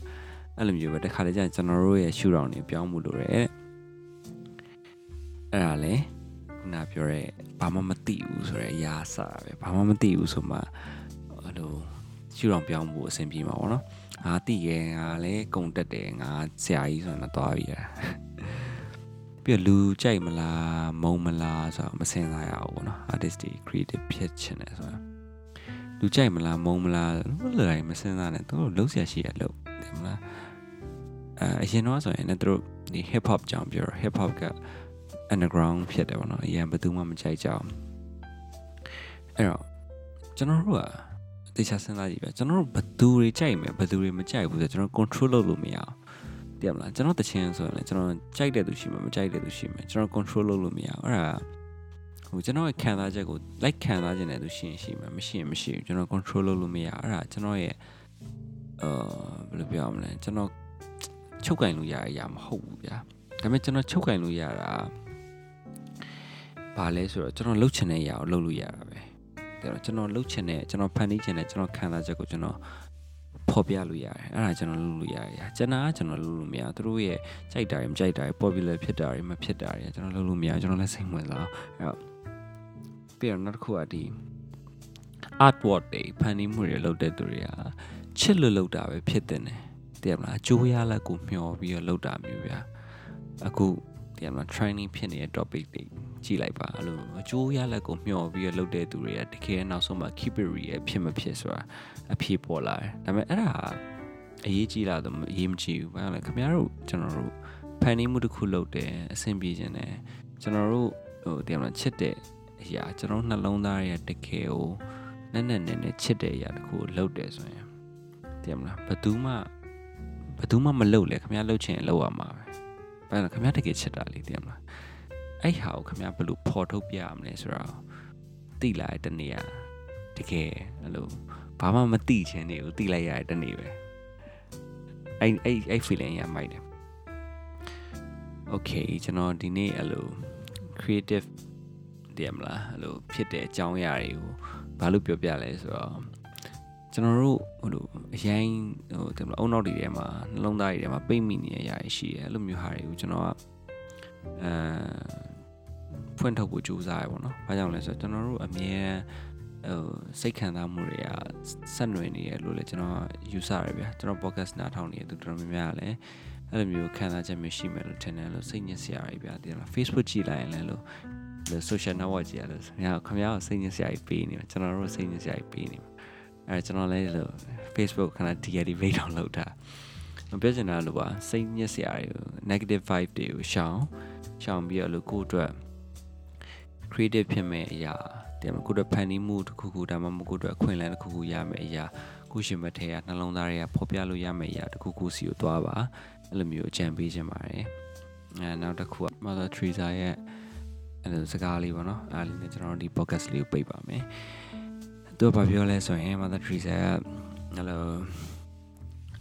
အဲ့လိုမျိုးပဲတခါတည်းကျကျွန်တော်တို့ရဲ့ရှုထောင်နေပြောင်းမှုလို့ရတယ်အဲ့ဒါလေခုနပြောရဲဘာမှမသိဘူးဆိုတဲ့အရာစတာပဲဘာမှမသိဘူးဆိုမှအဲ့လိုရှုထောင်ပြောင်းဖို့အဆင်ပြေမှာပေါ့နော်ငါသိရဲ့ငါလည်းကုံတက်တယ်ငါဆရာကြီးဆိုတော့သွားပြီရ ပြီးလူကြိုက်မလားမုံမလားဆိုတော့မစင်စားရဘူးပေါ့နော် artist တွေ creative ဖြစ်ချင်တယ်ဆိုတော့လူကြိုက်မလားမုံမလားဘယ်လိုလဲမစင်စားနဲ့သူတို့လုံးဆရာရှိရလို့တယ်မလားအဲအရင်တော့ဆိုရင်လည်းသူတို့ဒီ hip hop ကြောင်ပြော hip hop က underground ဖြစ်တယ်ပေါ့နော်အရင်ဘယ်သူမှမကြိုက်ကြအောင်အဲ့တော့ကျွန်တော်တို့ကတေချာစဉ်းစားကြည့်ပဲကျွန်တော်တို့ဘသူတွေကြိုက်မယ်ဘသူတွေမကြိုက်ဘူးဆိုတော့ကျွန်တော် control လုပ်လို့မရအောင် သိရမလားကျွန်တော်တခြင်းဆိုရင်လည်းကျွန်တော်ကြိုက်တဲ့သူရှိမယ်မကြိုက်တဲ့သူရှိမယ်ကျွန်တော် control လုပ်လို့မရအောင်အဲ့ဒါဟိုကျွန်တော်ရဲ့ခံစားချက်ကို like ခံစားခြင်းတဲ့သူရှိရင်ရှိမယ်မရှိရင်မရှိဘူးကျွန်တော် control လုပ်လို့မရအဲ့ဒါကျွန်တော်ရဲ့အာဘယ်လိုပြောရမလဲကျွန်တော်ချုပ်ကင်လို့ရရရမဟုတ်ဘူးဗျာဒါပေမဲ့ကျွန်တော်ချုပ်ကင်လို့ရတာဘာလဲဆိုတော့ကျွန်တော်လှုပ်ချင်တဲ့အရာကိုလှုပ်လို့ရတာပဲတဲ့တော့ကျွန်တော်လှုပ်ချင်တဲ့ကျွန်တော်ဖန်တီးချင်တဲ့ကျွန်တော်ခံစားချက်ကိုကျွန်တော် ဖော်ပြလို့ရတယ်အဲ့ဒါကျွန်တော်လုပ်လို့ရတယ်ကျွန်တော်ကကျွန်တော်လုပ်လို့မရသူတို့ရဲ့ကြိုက်တာတွေမကြိုက်တာတွေ popular ဖြစ်တာတွေမဖြစ်တာတွေကျွန်တော်လုပ်လို့မရကျွန်တော်လည်းစိတ်ဝင်စားအဲ့တော့ပြီးတော့နောက်တစ်ခုကဒီ artwork တွေဖန်တီးမှုတွေလုပ်တဲ့သူတွေကချစ်လို့လုပ်တာပဲဖြစ်တဲ့တယ်တည်ရမလားအကျိုးရလက်ကိုမျှော်ပြီးတော့လုပ်တာမျိုးဗျာအခုတည်ရမလား training ဖြစ်နေတဲ့ topic တွေ ကြည့်လိုက်ပါအဲ့လိုအကျိုးရလက်ကိုမျှော်ပြီးတော့လုပ်တဲ့သူတွေကတကယ်နောက်ဆုံးမှာ keep it real ဖြစ်မဖြစ်ဆိုတာအဖြေပေါ်လာတယ်ဒါပေမဲ့အဲ့ဒါအရေးကြီးလာတော့အရေးမကြီးဘူးဘာလဲခင်ဗျားတို့ကျွန်တော်တို့ဖန်တီးမှုတစ်ခုလုပ်တယ်အဆင်ပြေခြင်းတယ်ကျွန်တော်တို့ဟိုတရားမချစ်တဲ့အရာကျွန်တော်နှလုံးသားရဲ့တကယ်ကိုနက်နက်နဲနဲချစ်တဲ့အရာတစ်ခုကိုလုပ်တယ်ဆိုရင်တရားမလားဘယ်သူမှဘယ်သူမှမလုပ်လေခင်ဗျားလုပ်ချင်လုပ်ရမှာပဲဘာလဲခင်ဗျားတကယ်ချစ်တာလေတရားမလား အဲ့ဟာကိုခင်ဗျားဘယ်လိုဖော်ထုတ်ပြရမလဲဆိုတော့တိလာတဲ့တနေ့อ่ะတကယ်အဲ့လိုဘာမှမသိချင်နေဘူးသိလိုက်ရတဲ့တနေ့ပဲအဲ့အဲ့အဲ့ feeling ရမိုက်တယ် okay ကျွန်တော်ဒီနေ့အဲ့လို creative တည်မလားအဲ့လိုဖြစ်တဲ့အကြောင်းအရာတွေကိုဘာလို့ပြောပြလဲဆိုတော့ကျွန်တော်တို့ဟိုလိုအရင်ဟိုတည်မလားအုံနောက်တွေထဲမှာနှလုံးသားတွေထဲမှာပိတ်မိနေရရရှိတယ်အဲ့လိုမျိုးဟာတွေကိုကျွန်တော်ကအဲ ဖွင့်ထုတ်ဖို့ကြိုးစားရပါတော့။ဘာကြောင့်လဲဆိုတော့ကျွန်တော်တို့အမြဲဟိုစိတ်ခံစားမှုတွေကဆက်နွယ်နေရလို့လေကျွန်တော်ယူဆရဗျာကျွန်တော် podcast နားထောင်နေတဲ့သူတော်များများလည်းအဲ့လိုမျိုးခံစားချက်မျိုးရှိမယ်လို့ထင်တယ်လို့စိတ်ညစ်စရာတွေဗျာဒီမှာ Facebook ကြည့်လိုက်ရင်လည်းလို့ social network ကြည့်ရလို့ခင်ဗျားခင်ဗျားကိုစိတ်ညစ်စရာကြီးပေးနေမှာကျွန်တော်တို့စိတ်ညစ်စရာကြီးပေးနေမှာအဲကျွန်တော်လည်းလို့ Facebook ခဏ deactivate တော့လုပ်တာမပြောချင်တာလို့ပါစိတ်ညစ်စရာတွေ negative vibe တွေကိုရှောင်ရှောင်ပြီးတော့လို့ကိုယ့်အတွက် creative ဖြစ်မဲ့အရာတဲ့ကိုယ့်အတွက်ဖန်တီးမှုတစ်ခုခုဒါမှမဟုတ်ကိုယ့်အတွက်အခွင့်အလမ်းတစ်ခုခုရမယ်အရာကိုရှင်မထဲကနှလုံးသားတွေကဖော်ပြလို့ရမယ်အရာတစ်ခုခုစီကိုသွားပါအဲ့လိုမျိုးအကြံပေးခြင်းပါတယ်အဲနောက်တစ်ခုက Mother Teresa ရဲ့အဲ့လိုစကားလေးပေါ့နော်အားလေးနဲ့ကျွန်တော်တို့ဒီ podcast လေးကိုပိတ်ပါမယ်သူကဘာပြောလဲဆိုရင် Mother Teresa ကအဲ့လို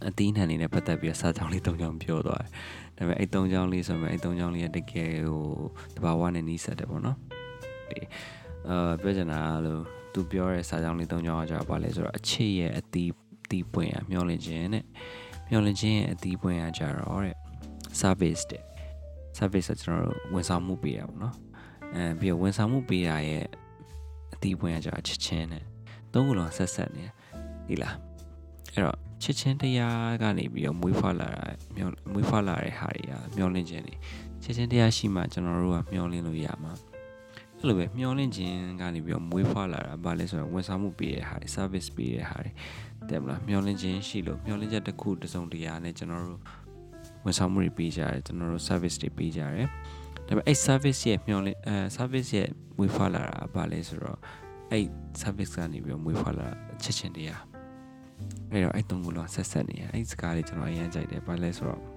အသီးနှံနေတဲ့ပတ်သက်ပြီးစာကြောင်းလေး၃ကြောင်းပြောသွားတယ်ဒါပေမဲ့အဲ့၃ကြောင်းလေးဆိုရင်အဲ့၃ကြောင်းလေးကတကယ်ဟိုတဘာဝနဲ့နီးစပ်တယ်ပေါ့နော် အာပြောချင်တာလို့သူပြောတဲ့စာကြောင်းလေး၃ကြောင်းကကြာပါလဲဆိုတော့အချစ်ရဲ့အသီးသီးပွင့်ရမျောလင့်ခြင်းနဲ့မျောလင့်ခြင်းရဲ့အသီးပွင့်ရကြတော့တဲ့ service တဲ့ service ဆိုကျွန်တော်တို့ဝန်ဆောင်မှုပေးရပါတော့အဲပြီးတော့ဝန်ဆောင်မှုပေးရရဲ့အသီးပွင့်ရကြချစ်ချင်းနဲ့သုံးခုလုံးဆက်ဆက်နေဒီလားအဲ့တော့ချစ်ချင်းတရားကနေပြီးတော့မွေးဖွားလာတာမျောမွေးဖွားလာတဲ့ဟာတွေကမျောလင့်ခြင်းတွေချစ်ချင်းတရားရှိမှကျွန်တော်တို့ကမျောလင့်လို့ရမှာ အဲ့လိုပဲမျောလင့်ခြင်းကနေပြီးတော့မွေးဖွားလာတာဘာလဲဆိုတော့ဝန်ဆောင်မှုပေးတဲ့ဟာတွေ service ပေးတဲ့ဟာတွေတဲ့မလားမျောလင့်ခြင်းရှိလို့မျောလင့်ချက်တစ်ခုတစ်စုံတရာနဲ့ကျွန်တော်တို့ဝန်ဆောင်မှုတွေပေးကြတယ်ကျွန်တော်တို့ service တွေပေးကြတယ်ဒါပေမဲ့အဲ့ service ရဲ့မျောလင့်အဲ service ရဲ့မွေးဖွားလာတာဘာလဲဆိုတော့အဲ့ service ကနေပြီးတော့မွေးဖွားလာချစ်ချင်းတရားအဲ့တော့အဲ့သုံးခုလုံးဆက်ဆက်နေရအဲ့စကားလေးကျွန်တော်အရင်ကြိုက်တယ်ဘာလဲဆိုတော့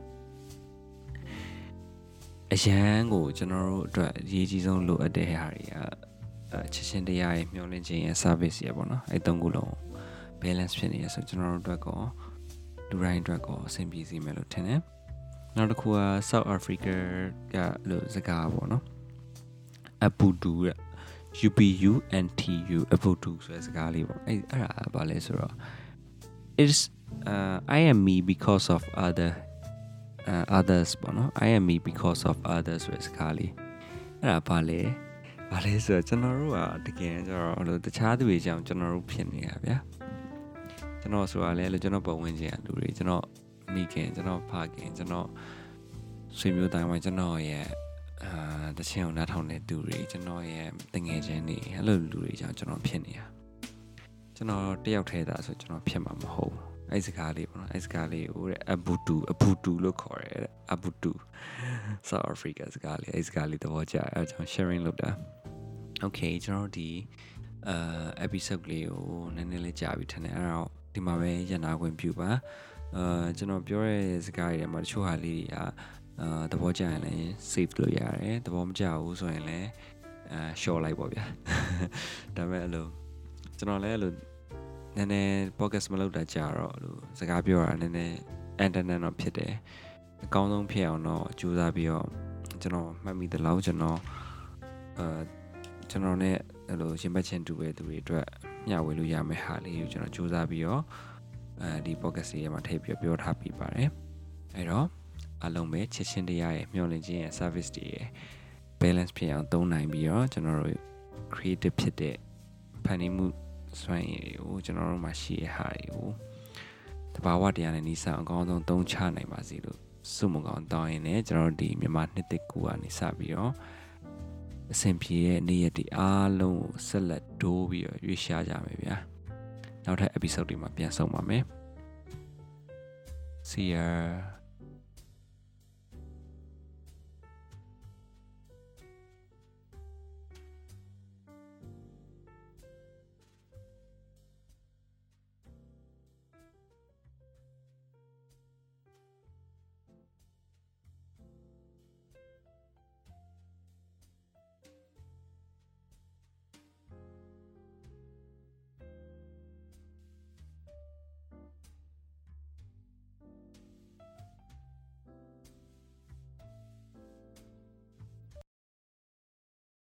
အရန်ကိုကျွန်တော်တို့အတွက်အရေးကြီးဆုံးလိုအပ်တဲ့ဟာတွေကချစ်ချင်းတရားရဲ့မျှော်လင့်ခြင်းရဲ့ service ရပေါ့နော်အဲ့သုံးခုလုံး balance ဖြစ်နေရဆိုကျွန်တော်တို့အတွက်ကောလူတိုင်းအတွက်ကောအဆင်ပြေစေမယ်လို့ထင်တယ်နောက်တစ်ခုက South Africa ကလို့စကားပေါ့နော် Apudu တဲ့ UPU NTU Apudu ဆိုတဲ့စကားလေးပေါ့အဲ့အဲ့ဒါဘာလဲဆိုတော့ it's uh I am me because of other uh, others ပေါ့နော် I am me because of others ဆိုတဲ့စကားလေးအဲ့ဒါဘာလဲဘာလဲဆိုတော့ကျွန်တော်တို့ကတကယ်ကျတော့လို့တခြားသူတွေကြောင့်ကျွန်တော်တို့ဖြစ်နေတာဗျာကျွန်တော်ဆိုတာလဲလို့ကျွန်တော်ပုံဝင်ခြင်းအလူတွေကျွန်တော်မိခင်ကျွန်တော်ဖခင်ကျွန်တော်ဆွေမျိုးတိုင်းမှာကျွန်တော်ရဲ့အာတချင်းအောင်နားထောင်တဲ့သူတွေကျွန်တော်ရဲ့တငယ်ချင်းတွေအဲ့လိုလူတွေကြောင့်ကျွန်တော်ဖြစ်နေတာကျွန်တော်တယောက်ထဲသာဆိုကျွန်တော်ဖြစ်မှာမဟုတ်ဘူး အဲ့စကားလေးပေါ့နော်အဲ့စကားလေးဟိုတဲ့အဘူတူအဘူတူလို့ခေါ်ရဲတဲ့အဘူတူ South Africa စကားလေးအဲ့စကားလေးသဘောကျအဲ့ကျွန်တော် sharing လုပ်တာ Okay ကျွန်တော်ဒီအာ episode လေးကိုနည်းနည်းလေးကြာပြီထင်တယ်အဲ့တော့ဒီမှာပဲရနာခွင့်ပြုပါအာကျွန်တော်ပြောတဲ့စကားတွေမှာတချို့ဟာလေးတွေကအာသဘောကျရင်လည်း save လုပ်ရတယ်သဘောမကျဘူးဆိုရင်လည်းအာ short လိုက်ပေါ့ဗျာဒါပေမဲ့အဲ့လိုကျွန်တော်လည်းအဲ့လို နည်းနည်း podcast မလုပ်တာကြာတော့အဲ့လိုစကားပြောတာနည်းနည်း internet တော့ဖြစ်တယ်အကောင်းဆုံးဖြစ်အောင်တော့ကြိုးစားပြီးတော့ကျွန်တော်မှတ်မိသလောက်ကျွန်တော်အာကျွန်တော် ਨੇ အဲ့လိုရှင်ဘက်ချင်းတူတဲ့သူတွေအတွက်မျှဝေလို့ရမယ့်ဟာလေးကိုကျွန်တော်စူးစမ်းပြီးတော့အဲဒီ podcast လေးမှာထည့်ပြီးပြောထားပြီးပါတယ်အဲ့တော့အလုံးပဲချစ်ချင်းတရားရဲ့မျှော်လင့်ခြင်းရဲ့ service တွေရဲ့ balance ဖြစ်အောင်သုံးနိုင်ပြီးတော့ကျွန်တော်တို့ creative ဖြစ်တဲ့ဖန်တီးမှု စွမ်းရည်တွေကိုကျွန်တော်တို့မှာရှိတဲ့ဟာတွေကိုတဘာဝတရားနဲ့နီးစပ်အကောင်းဆုံးသုံးချနိုင်ပါစေလို့ဆုမကောင်းတောင်းရင်လည်းကျွန်တော်တို့ဒီမြန်မာနှစ်တစ်ကူကနေစပြီးတော့အဆင်ပြေတဲ့နေ့ရက်တွေအားလုံးကိုဆက်လက်ဒိုးပြီးတော့ရွေးရှားကြမယ်ဗျာနောက်ထပ် episode တွေမှာပြန်ဆုံပါမယ် See ya